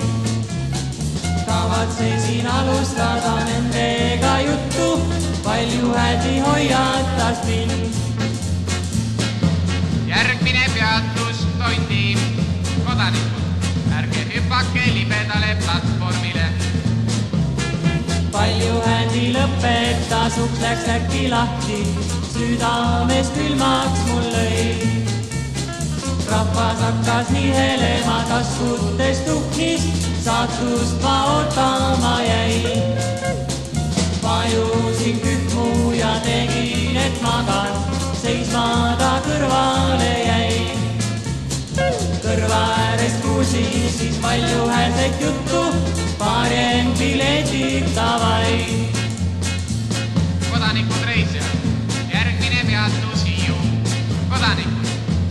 kavatsesin alustada nendega juttu, palju hädi hoiatas mind. järgmine peatus Tondi. kodanikud, ärge hüpake libedale platvormile. Palju hädi lõpetas, uks läks äkki lahti südames külmaks mul lõi. rahvas hakkas nihelema taskutest tuhnis, saatust ma ootama jäin. vajusin kühmu ja tegin, et magan, seisma ta kõrvale jäi. kõrva äärest kuulsin siis palju häälset juttu, paarien piletid davai. kodanikud reisijad järgmine peatus Hiiu. kodanikud,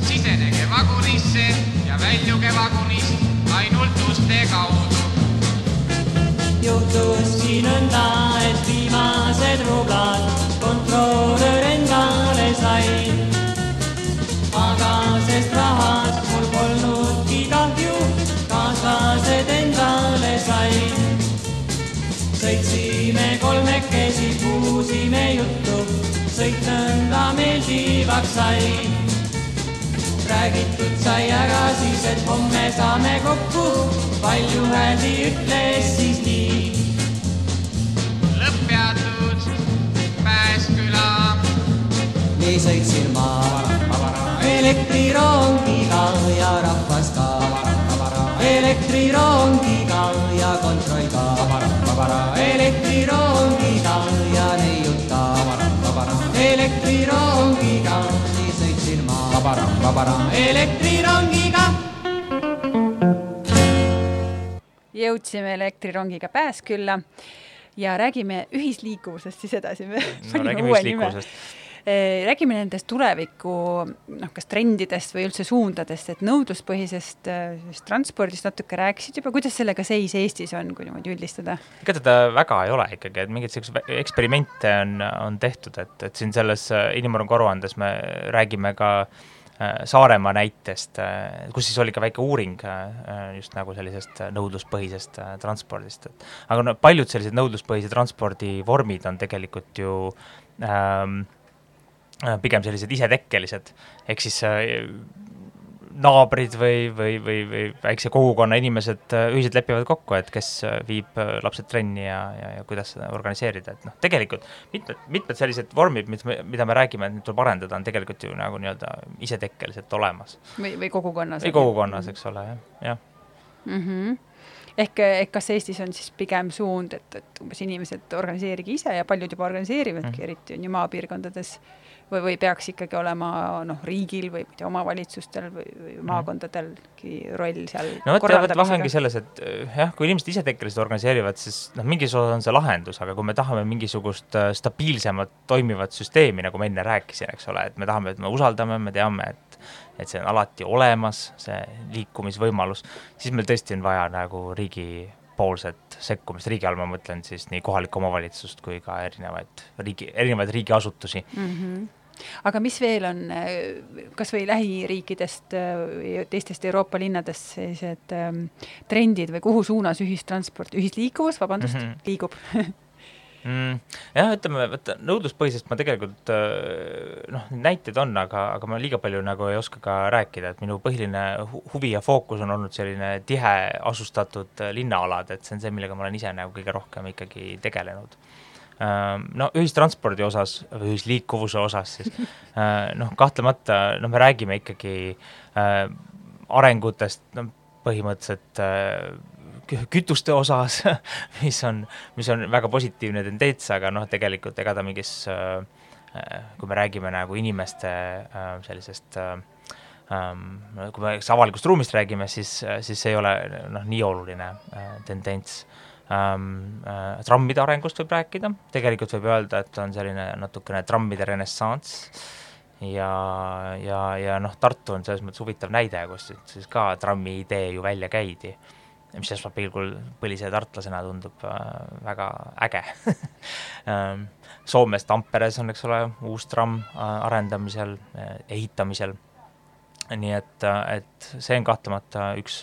sisenege vagunisse ja väljuge vagunist ainult uste kaudu. juhtuski nõnda, et viimased rublad kontrolör endale sai. Kolmekesi, puhusime juttu sõit nõnda meeldivaks sai. räägitud sai ära siis, et homme saame kokku, palju hääli ütles siis nii. lõpppeatus Pääsküla, nii sõitsin ma elektrirongiga ja rahvas ka. Elektrirongiga ja kontroll ka. elektrirongiga ja neiud ka. elektrirongiga, nii sõitsin ma elektrirongiga. jõudsime elektrirongiga Pääskülla ja räägime ühisliikuvusest siis edasi. no räägime ühisliikuvusest räägime nendest tuleviku noh, kas trendidest või üldse suundadest, et nõudluspõhisest transpordist natuke rääkisid juba, kuidas sellega seis Eestis on, kui niimoodi üldistada? ega teda väga ei ole ikkagi, et mingeid selliseid eksperimente on, on tehtud, et, et siin selles inimarengu aruandes me räägime ka Saaremaa näitest, kus siis oli ka väike uuring just nagu sellisest nõudluspõhisest transpordist, et aga no paljud sellised nõudluspõhise transpordi vormid on tegelikult ju ähm, Äh, pigem sellised isetekkelised, ehk siis äh, naabrid või, või, või, või väikse kogukonna inimesed äh, ühiselt lepivad kokku, et kes viib lapsed trenni ja, ja, ja kuidas seda organiseerida, et noh, tegelikult mitmed, mitmed sellised vormid, mis me, mida me räägime, et neid tuleb arendada, on tegelikult ju nagu nii-öelda isetekkeliselt olemas. või, või kogukonnas. või kogukonnas, eks ole, jah, jah mm. -hmm ehk, ehk kas Eestis on siis pigem suund, et, et umbes inimesed organiseerige ise ja paljud juba organiseerivadki mm, -hmm. eriti on ju maapiirkondades äh, või, või peaks ikkagi olema noh, riigil või ma ei tea, omavalitsustel või, või mhm. maakondadalgi roll seal no vot, jah, vahe ongi selles, et eh, jah, kui inimesed isetekkeliselt organiseerivad, siis noh, mingis osas on see lahendus, aga kui me tahame mingisugust eh, stabiilsemat toimivat süsteemi, nagu ma enne rääkisin, eks ole, et me tahame, et me usaldame, me teame, et et see on alati olemas, see liikumisvõimalus, siis meil tõesti on vaja nagu riigi poolset sekkumist, riigi all ma mõtlen siis nii kohalikku omavalitsust kui ka erinevaid riigi, erinevaid riigiasutusi mm. -hmm aga mis veel on kas või lähiriikidest teistest Euroopa linnadest sellised ähm, trendid või kuhu suunas ühistransport, ühisliikuvus, vabandust mm, -hmm. liigub mm,? jah, ütleme, vaata nõudluspõhisest ma tegelikult noh, näiteid on, aga, aga ma liiga palju nagu ei oska ka rääkida, et minu põhiline huvi ja fookus on olnud selline tihe asustatud linnaalad, et see on see, millega ma olen ise nagu kõige rohkem ikkagi tegelenud no ühistranspordi osas või ühisliikuvuse osas siis noh, kahtlemata noh, me räägime ikkagi äh, arengutest, no põhimõtteliselt äh, kütuste osas, mis on, mis on väga positiivne tendents, aga noh, tegelikult ega ta mingis, äh, kui me räägime nagu inimeste äh, sellisest äh, ähm, kui me avalikust ruumist räägime, siis, siis see ei ole noh, nii oluline tendents. Ähm,. Äh, trammide arengust võib rääkida, tegelikult võib öelda, et on selline natukene trammide renessanss. Ja, ja, ja noh, Tartu on selles mõttes huvitav näide, kus siis ka trammi idee ju välja käidi mis esmapilgul põlise tartlasena tundub äh, väga äge ähm, Soomes Tamperes on, eks ole, uus tramm äh, arendamisel, äh, ehitamisel. nii et, et see on kahtlemata üks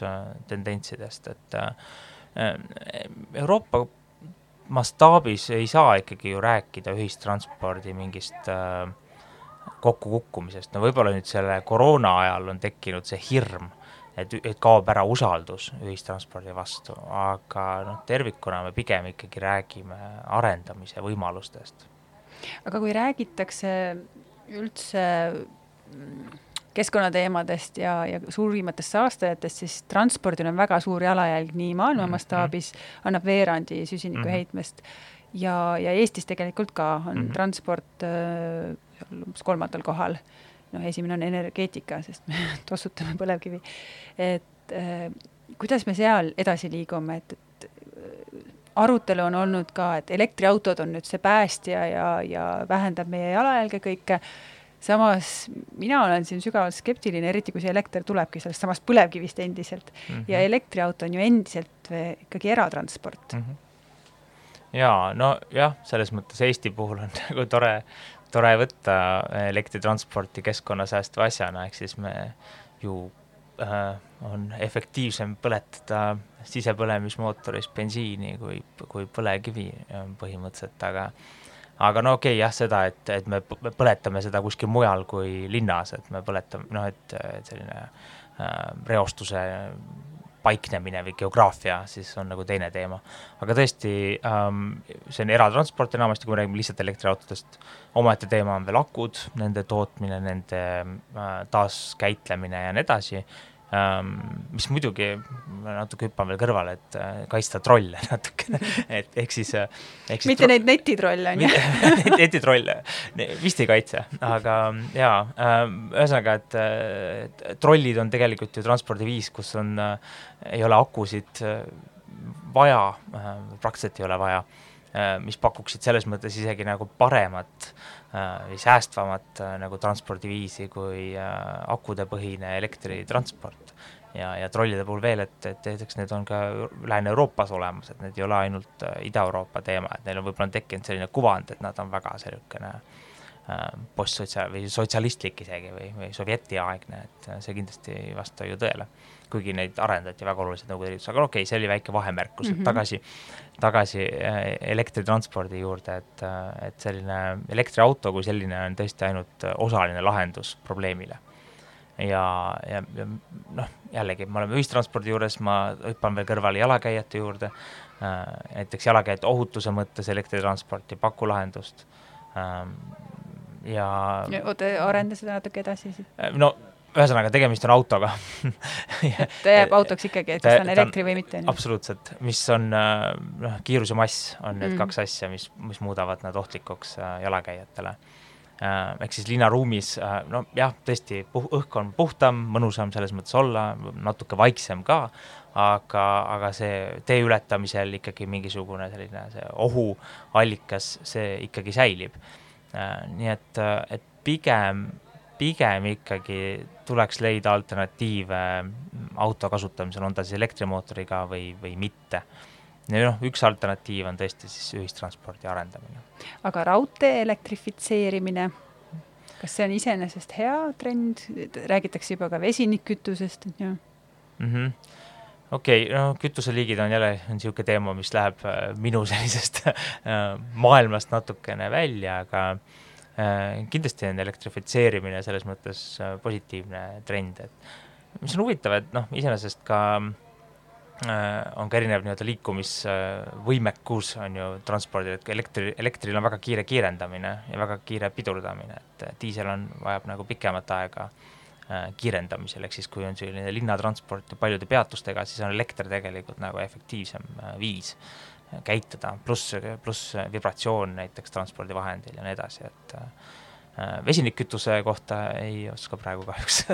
tendentsidest, et Euroopa mastaabis ei saa ikkagi ju rääkida ühistranspordi mingist kokkukukkumisest, no võib-olla nüüd selle koroona ajal on tekkinud see hirm et, et kaob ära usaldus ühistranspordi vastu, aga noh, tervikuna me pigem ikkagi räägime arendamise võimalustest. aga kui räägitakse üldse keskkonnateemadest ja, ja suurimatest saastajatest, siis transpordil on väga suur jalajälg nii maailma mhm. mastaabis mm, -hmm. annab veerandi süsinikuheitmest mm -hmm. ja, ja Eestis tegelikult ka on mm -hmm. transport äh, umbes kolmandal kohal noh, esimene on energeetika, sest me tossutame põlevkivi. et äh, kuidas me seal edasi liigume, et, et äh, arutelu on olnud ka, et elektriautod on nüüd see päästja ja, ja vähendab meie jalajälge kõike, samas mina olen siin sügavalt skeptiline, eriti kui see elekter tulebki sellest samast põlevkivist endiselt mm. -hmm. ja elektriauto on ju endiselt ikkagi eratransport mm. -hmm jaa, nojah, selles mõttes Eesti puhul on nagu tore, tore võtta elektritransporti keskkonnasäästva asjana, ehk siis me ju äh, on efektiivsem põletada sisepõlemismootoris bensiini kui, kui põlevkivi äh, põhimõtteliselt, aga aga no okei okay, jah, seda, et, et me põletame seda kuskil mujal kui linnas, et me põletame, noh, et selline äh, reostuse paiknemine või geograafia, siis on nagu teine teema. aga tõesti ähm,, see on eratransport enamasti, kui me räägime lihtsalt elektriautodest, omaette teema on veel akud, nende tootmine, nende äh, taaskäitlemine ja nii edasi mis muidugi, ma natuke hüppan veel kõrvale, et äh, kaitsta trolle natukene, et ehk siis äh, siis mitte neid netitrolle, on ju? Netitrolle. Vist ei kaitse, aga jaa äh,, ühesõnaga, et äh, trollid on tegelikult ju transpordiviis, kus on ei ole akusid vaja praktiliselt ei ole vaja mis pakuksid selles mõttes isegi nagu paremat äh, või säästvamat äh, nagu transpordiviisi kui äh, akudepõhine elektritransport. ja, ja trollide puhul veel, et, et näiteks need on ka Lääne-Euroopas olemas, et need ei ole ainult äh, Ida-Euroopa teema, et neil on võib-olla tekkinud selline kuvand, et nad on väga äh, postsotsiaal- või sotsialistlik isegi või, või sovjetiaegne, et äh, see kindlasti ei vasta ju tõele. Kuigi neid arendati väga oluliselt Nõukogude Liidus, aga okei okay,, see oli väike vahemärkus mm, -hmm. et tagasi, tagasi äh, elektritranspordi juurde, et, äh, et selline elektriauto kui selline on tõesti ainult äh, osaline lahendus probleemile ja, ja, ja noh, jällegi, me oleme ühistranspordi juures, ma hüppan veel kõrvale jalakäijate juurde äh,, näiteks jalakäijate ohutuse mõttes elektritransport ei paku lahendust ähm, ja oota, arenda seda natuke edasi siis. äh, no ühesõnaga, tegemist on autoga. Ta jääb autoks ikkagi, et kas ta on elektri või mitte, absoluutselt, mis on äh, noh, kiirus ja mass on need Mm. kaks asja, mis, mis muudavad nad ohtlikuks äh, jalakäijatele. Äh, ehk siis linnaruumis no jah, tõesti puh-, õhk on puhtam, mõnusam selles mõttes olla, natuke vaiksem ka, aga, aga see tee ületamisel ikkagi mingisugune selline see ohuallikas, see ikkagi säilib. Nii et, et pigem, pigem ikkagi tuleks leida alternatiive auto kasutamisel, on ta siis elektrimootoriga või, või mitte. ja noh, üks alternatiiv on tõesti siis ühistranspordi arendamine. aga raudtee elektrifitseerimine, kas see on iseenesest hea trend, räägitakse juba ka vesinikkütusest, on ju? mm. -hmm okei okay,, no kütuseliigid on jälle, on niisugune teema, mis läheb äh, minu sellisest äh, maailmast natukene välja, aga kindlasti on elektrifitseerimine selles mõttes äh, positiivne trend, et mis on huvitav, et noh, iseenesest ka äh, on ka erinev nii-öelda liikumisvõimekus on ju transpordil, et elektri, elektril on väga kiire kiirendamine ja väga kiire pidurdamine, et diisel on, vajab nagu pikemat aega äh, kiirendamisel, ehk siis kui on selline linnatransport paljude peatustega, siis on elekter tegelikult nagu efektiivsem äh, viis. äh, käituda, pluss, pluss vibratsioon näiteks transpordivahendil ja nii edasi, et äh, vesinikkütuse kohta ei oska praegu kahjuks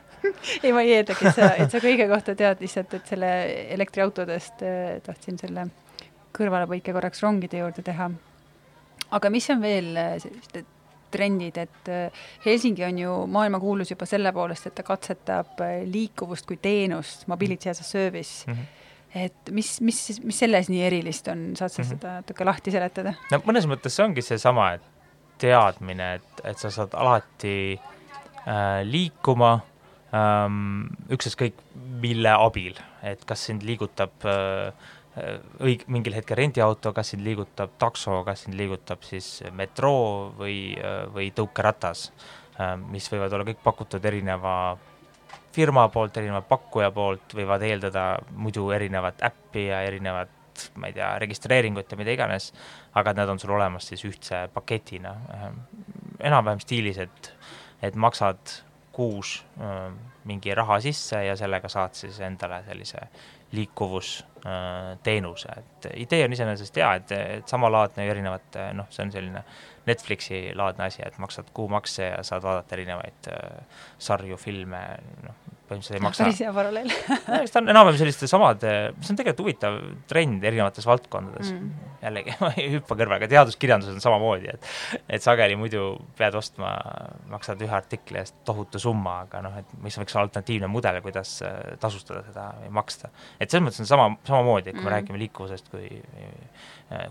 ei, ma ei eeldagi, et sa, et sa kõige kohta tead lihtsalt, et selle elektriautodest äh, tahtsin selle kõrvalepõike korraks rongide juurde teha. aga mis on veel äh, sellised trendid, et Helsingi on ju maailmakuulus juba selle poolest, et ta katsetab liikuvust kui teenust, mobility as a service mm. -hmm. Et mis, mis, mis selles nii erilist on, saad sa Mhm. seda natuke lahti seletada? no mõnes mõttes see ongi seesama, et teadmine, et, et sa saad alati äh, liikuma ähm, ükstaskõik mille abil, et kas sind liigutab äh, õig-, mingil hetkel rendiauto, kas sind liigutab takso, kas sind liigutab siis metroo või, või tõukeratas, mis võivad olla kõik pakutud erineva firma poolt, erineva pakkuja poolt, võivad eeldada muidu erinevat äppi ja erinevat ma ei tea, registreeringut ja mida iganes, aga nad on sul olemas siis ühtse paketina. enam-vähem stiilis, et, et maksad kuus mingi raha sisse ja sellega saad siis endale sellise liikuvusteenuse, et idee on iseenesest hea, et, et samalaadne erinevate, noh, see on selline Netflixi laadne asi, et maksad kuumakse ja saad vaadata erinevaid sarju, filme, noh, põhimõtteliselt ei maksa päris hea paralleel no eks ta on enam-vähem selliste samade, see on tegelikult huvitav trend erinevates valdkondades Mm. jällegi, ma ei hüppa kõrvaga, teaduskirjanduses on samamoodi, et et sageli muidu pead ostma, maksad ühe artikli eest tohutu summa, aga noh, et mis võiks olla alternatiivne mudel, kuidas äh, tasustada seda või maksta. et selles mõttes on sama, samamoodi, kui me Mm. räägime liikuvusest kui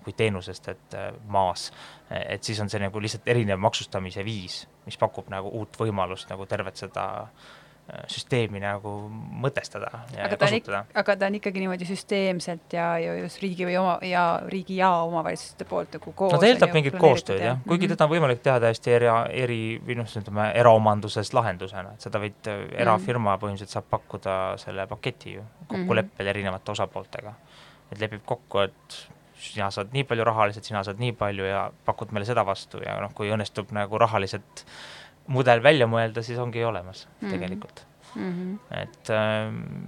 kui teenusest, et äh, maas, et siis on see nagu lihtsalt erinev maksustamise viis, mis pakub nagu uut võimalust nagu tervet seda süsteemi nagu mõtestada ja aga kasutada. aga ta on ikkagi niimoodi süsteemselt ja, ja just riigi või oma ja riigi ja omavalitsuste poolt nagu koos. no ta eeldab mingit koostööd jah, kuigi teda on võimalik teha täiesti eri, eri või noh, ütleme eraomanduses lahendusena, et seda võid, erafirma põhimõtteliselt saab pakkuda selle paketi ju, kokkulepped erinevate osapooltega. et lepib kokku, et sina saad nii palju rahaliselt, sina saad nii palju ja pakud meile seda vastu ja noh, kui õnnestub nagu rahaliselt mudel välja mõelda, siis ongi olemas mm. -hmm. tegelikult mm. -hmm. et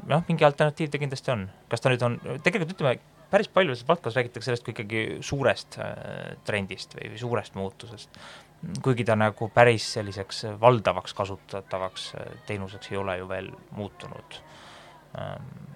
noh, mingi alternatiiv ta kindlasti on, kas ta nüüd on, tegelikult ütleme, päris palju selles valdkonnas räägitakse sellest kui ikkagi suurest äh, trendist või, või suurest muutusest. kuigi ta nagu päris selliseks valdavaks kasutatavaks äh, teenuseks ei ole ju veel muutunud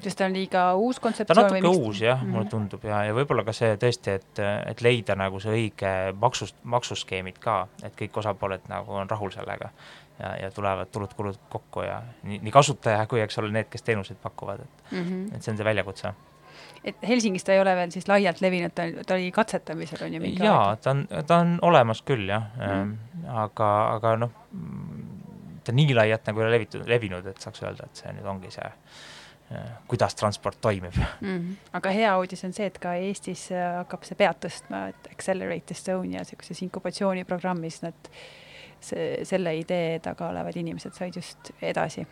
sest ta on liiga uus ta on kontseptsioon natuke uus jah mm, -hmm. mulle Mhm. tundub ja, ja võib-olla ka see tõesti, et, et leida nagu see õige maksust, maksuskeemid ka, et kõik osapooled nagu on rahul sellega ja, ja tulevad tulud-kulud kokku ja nii, nii kasutaja kui eks ole need, kes teenuseid pakuvad, et mm. -hmm. et see on see väljakutse. et Helsingis ta ei ole veel siis laialt levinud, ta, ta oli katsetamisel on ju mingi jaa, ta on, ta on olemas küll jah mm., aga, aga noh, ta nii laialt nagu ei ole levitud, levinud, et saaks öelda, et see nüüd ongi see, kuidas transport toimib mm. -hmm. aga hea uudis on see, et ka Eestis äh, hakkab see pead tõstma, et Accelerate Estonia niisuguses inkubatsiooniprogrammis nad see, selle idee taga olevad inimesed said just edasi,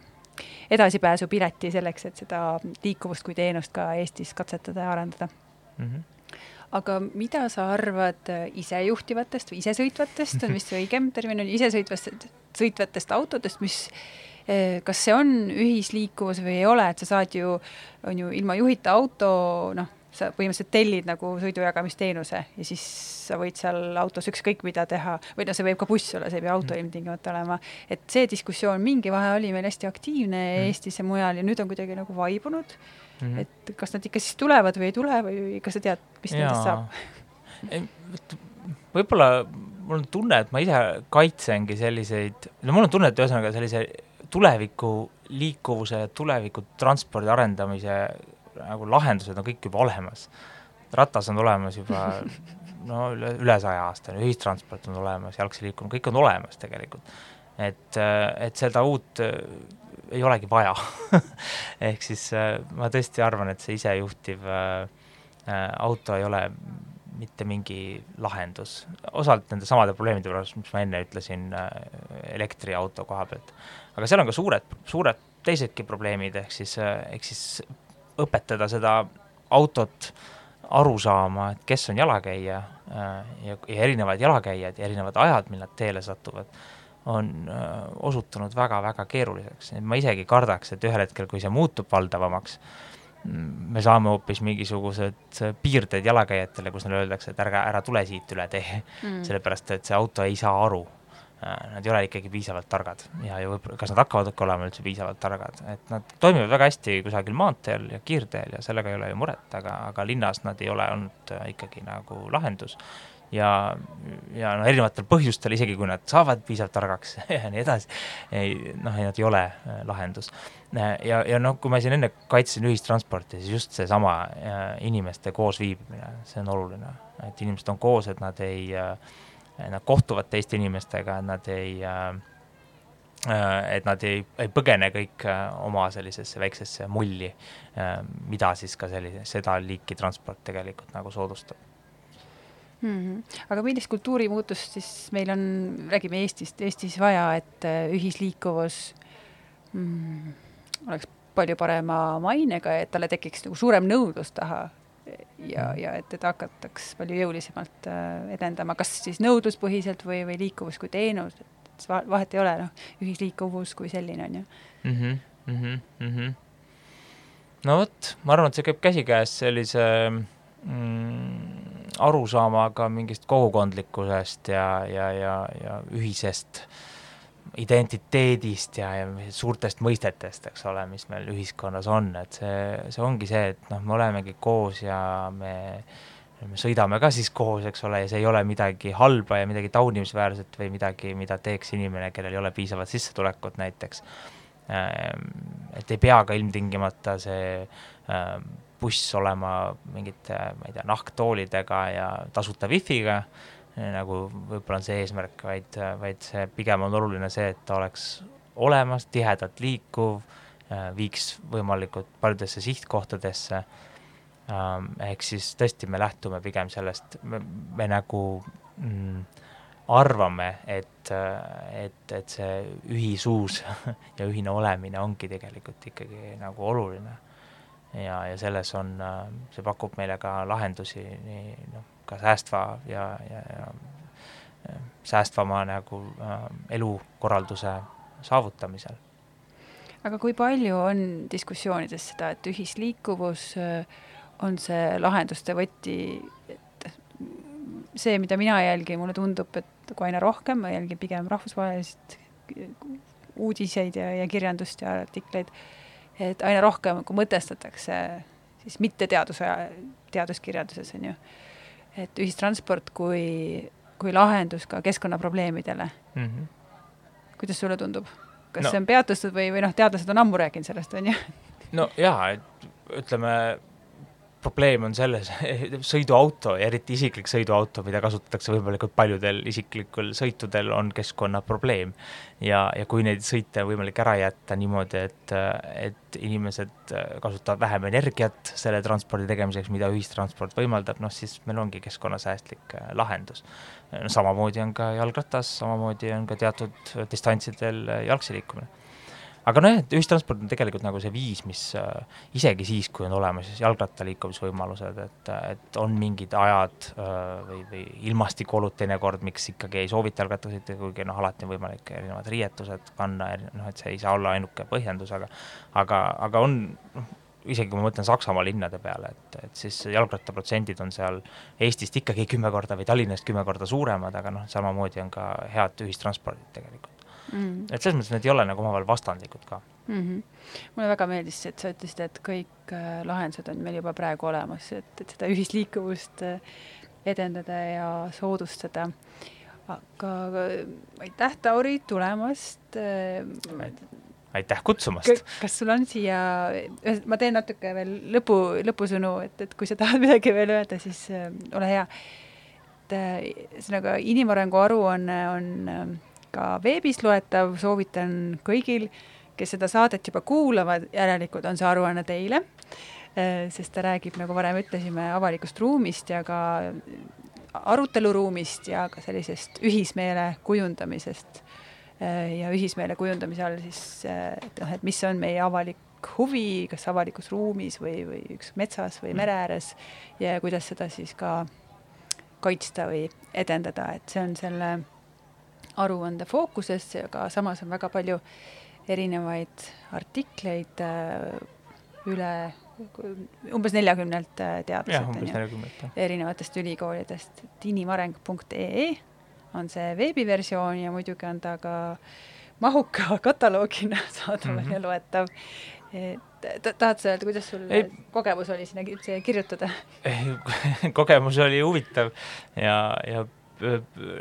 edasipääsupileti selleks, et seda liikuvust kui teenust ka Eestis katsetada ja arendada. mm. -hmm. aga mida sa arvad äh, isejuhtivatest või isesõitvatest, on vist õigem termin, on isesõitvast, sõitvatest autodest, mis kas see on ühisliikuvus või ei ole, et sa saad ju, on ju ilma juhita auto, noh, sa põhimõtteliselt tellid nagu sõidujagamisteenuse ja siis sa võid seal autos ükskõik mida teha või noh, see võib ka buss olla, see ei pea auto ilmtingimata olema. et see diskussioon mingi vahe oli meil hästi aktiivne Mm. Eestis ja mujal ja nüüd on kuidagi nagu vaibunud, Mm -hmm. et kas nad ikka siis tulevad või ei tule või kas sa tead, mis nendest saab? võib-olla mul on tunne, et ma ise kaitsengi selliseid, no mul on tunne, et ühesõnaga sellise tuleviku liikuvuse tuleviku transpordi arendamise nagu lahendused on kõik juba olemas. ratas on olemas juba no üle, üle saja aasta, ühistransport on olemas, jalgsi liikumine, kõik on olemas tegelikult. et, et seda uut äh, ei olegi vaja ehk siis äh, ma tõesti arvan, et see isejuhtiv äh, auto ei ole mitte mingi lahendus, osalt nende samade probleemide pärast, mis ma enne ütlesin äh, elektriauto koha pealt. aga seal on ka suured, suured teisedki probleemid, ehk siis, ehk siis õpetada seda autot aru saama, et kes on jalakäija äh, ja, ja erinevad jalakäijad ja erinevad ajad, millal nad teele satuvad, on äh, osutunud väga-väga keeruliseks, ma isegi kardaks, et ühel hetkel, kui see muutub valdavamaks, me saame hoopis mingisugused piirded jalakäijatele, kus neile öeldakse, et ärge, ära tule siit üle tee mm., sellepärast et see auto ei saa aru. Nad ei ole ikkagi piisavalt targad ja, ja võib-olla, kas nad hakkavadki olema üldse piisavalt targad, et nad toimivad väga hästi kusagil maanteel ja kiirteel ja sellega ei ole ju muret, aga, aga linnas nad ei ole olnud äh, ikkagi nagu lahendus ja, ja noh, erinevatel põhjustel, isegi kui nad saavad piisavalt targaks ja nii edasi, ei noh, nad ei ole äh, lahendus. ja, ja noh, kui ma siin enne kaitsesin ühistransporti, siis just seesama äh, inimeste koosviibimine, see on oluline, et inimesed on koos, et nad ei äh, Nad kohtuvad teiste inimestega, et nad ei äh, et nad ei, ei põgene kõik oma sellisesse väiksesse mulli, mida siis ka sellise, seda liiki transport tegelikult nagu soodustab mm. -hmm. aga millist kultuurimuutust siis meil on, räägime Eestist, Eestis vaja, et ühisliikuvus mm, oleks palju parema mainega, et talle tekiks nagu suurem nõudlus taha ja, ja et teda hakataks palju jõulisemalt edendama, kas siis nõudluspõhiselt või, või liikuvus kui teenus, et vahet ei ole, noh, ühisliikuvus kui selline on ju mm. -hmm, mm -hmm, mm -hmm. no vot, ma arvan, et see käib käsikäes sellise mm, arusaamaga mingist kogukondlikkusest ja, ja, ja, ja ühisest identiteedist ja, ja suurtest mõistetest, eks ole, mis meil ühiskonnas on, et see, see ongi see, et noh, me olemegi koos ja me, me sõidame ka siis koos, eks ole, ja see ei ole midagi halba ja midagi taunimisväärset või midagi, mida teeks inimene, kellel ei ole piisavat sissetulekut näiteks. et ei pea ka ilmtingimata see buss olema mingite, ma ei tea, nahktoolidega ja tasuta wifi'ga nagu võib-olla on see eesmärk, vaid, vaid see pigem on oluline see, et ta oleks olemas, tihedalt liikuv, viiks võimalikult paljudesse sihtkohtadesse ähm,. ehk siis tõesti, me lähtume pigem sellest, me, nagu mm, arvame, et, et, et see ühisuus ja ühine olemine ongi tegelikult ikkagi nagu oluline. ja, ja selles on, see pakub meile ka lahendusi nii noh, ka säästva ja, ja, ja säästvama nagu äh, elukorralduse saavutamisel. aga kui palju on diskussioonides seda, et ühisliikuvus äh, on see lahenduste võti, et see, mida mina jälgin, mulle tundub, et kui aina rohkem, ma jälgin pigem rahvusvahelist uudiseid ja, ja kirjandust ja artikleid, et aina rohkem kui mõtestatakse siis mitte teaduse, teaduskirjanduses, on ju, et ühistransport kui, kui lahendus ka keskkonnaprobleemidele mm. -hmm. kuidas sulle tundub? kas no. see on peatustatud või, või noh, teadlased on ammu rääkinud sellest, on ju? no jaa, et ütleme, probleem on selles, sõiduauto eriti isiklik sõiduauto, mida kasutatakse võimalikult paljudel isiklikul sõitudel, on keskkonnaprobleem. ja, ja kui neid sõite on võimalik ära jätta niimoodi, et, et inimesed kasutavad vähem energiat selle transpordi tegemiseks, mida ühistransport võimaldab, noh siis meil ongi keskkonnasäästlik lahendus. no samamoodi on ka jalgratas, samamoodi on ka teatud distantsidel jalgsi liikumine aga nojah, et ühistransport on tegelikult nagu see viis, mis äh, isegi siis, kui on olemas siis jalgrattaliikumisvõimalused, et, et on mingid ajad äh, või, või ilmastikuolud teinekord, miks ikkagi ei soovita jalgrattaga sõita, kuigi noh, alati on võimalik erinevad riietused kanna, noh, et see ei saa olla ainuke põhjendus, aga aga, aga on noh, isegi kui ma mõtlen Saksamaa linnade peale, et, et siis jalgrattaprotsendid on seal Eestist ikkagi kümme korda või Tallinnast kümme korda suuremad, aga noh, samamoodi on ka head ühistranspordid tegelikult mm.. et selles mõttes need ei ole nagu omavahel vastandlikud ka mm. -hmm. mulle väga meeldis, et sa ütlesid, et kõik äh, lahendused on meil juba praegu olemas, et, et seda ühisliikuvust äh, edendada ja soodustada. aga äh, aitäh, Tauri, tulemast äh,. aitäh kutsumast. kas sul on siia, ma teen natuke veel lõpu, lõpusõnu, et, et kui sa tahad midagi veel öelda, siis äh, ole hea. et ühesõnaga äh, inimarengu aruanne on, on ka veebis loetav, soovitan kõigil, kes seda saadet juba kuulavad, järelikult on see aruanne teile, äh, sest ta räägib, nagu varem ütlesime, avalikust ruumist ja ka aruteluruumist ja ka sellisest ühismeele kujundamisest. Äh, ja ühismeele kujundamise all siis, äh, et noh, et mis on meie avalik huvi, kas avalikus ruumis või, või üks metsas või mere ääres ja kuidas seda siis ka kaitsta või edendada, et see on selle aruande fookuses, aga samas on väga palju erinevaid artikleid äh, üle umbes neljakümnelt äh, teadlaselt, erinevatest ülikoolidest, inimareng.ee on see veebiversioon ja muidugi on ta ka mahuka kataloogina saadaval mm -hmm. ja loetav. et tahad sa öelda, kuidas sul ei, kogemus oli sinna kirjutada? kogemus oli huvitav ja, ja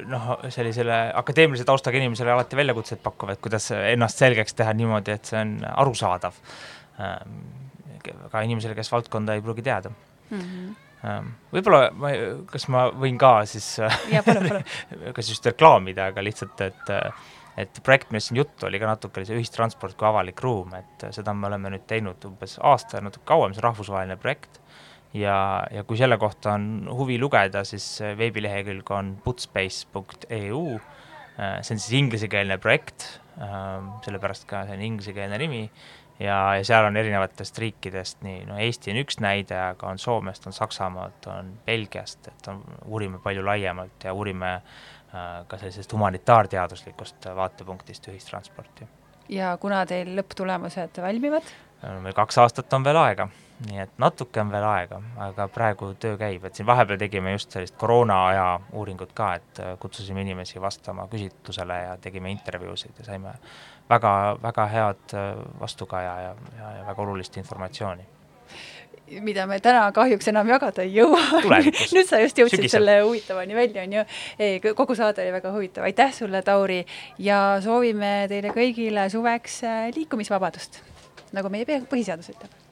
noh, sellisele akadeemilise taustaga inimesele alati väljakutseid pakkuvad, kuidas ennast selgeks teha niimoodi, et see on arusaadav. Ähm, ka inimesele, kes valdkonda ei pruugi teada mm. -hmm. võib-olla ma, kas ma võin ka siis kas just reklaamida, aga lihtsalt, et et projekt, millest siin juttu oli ka natuke, oli see ühistransport kui avalik ruum, et seda me oleme nüüd teinud umbes aasta ja natuke kauem, see on rahvusvaheline projekt ja, ja kui selle kohta on huvi lugeda, siis veebilehekülg on putspace.eu, äh, see on siis inglisekeelne projekt, ähm, sellepärast ka see on inglisekeelne nimi, ja, ja seal on erinevatest riikidest, nii, no Eesti on üks näide, aga on Soomest, on Saksamaalt, on Belgiast, et on, uurime palju laiemalt ja uurime äh, ka sellisest humanitaarteaduslikust vaatepunktist ühistransporti. ja kuna teil lõpptulemused valmivad? Meil kaks aastat on veel aega. Nii et natuke on veel aega, aga praegu töö käib, et siin vahepeal tegime just sellist koroonaaja uuringut ka, et äh, kutsusime inimesi vastama küsitlusele ja tegime intervjuusid ja saime väga, väga head äh, vastukaja ja, ja, ja väga olulist informatsiooni. Mida me täna kahjuks enam jagada ei jõua. Nüüd sa just jõudsid Sügisel. selle huvitavani välja, on ju. ei, kogu saade oli väga huvitav, aitäh sulle, Tauri, ja soovime teile kõigile suveks äh, liikumisvabadust, nagu meie põhiseadus ütleb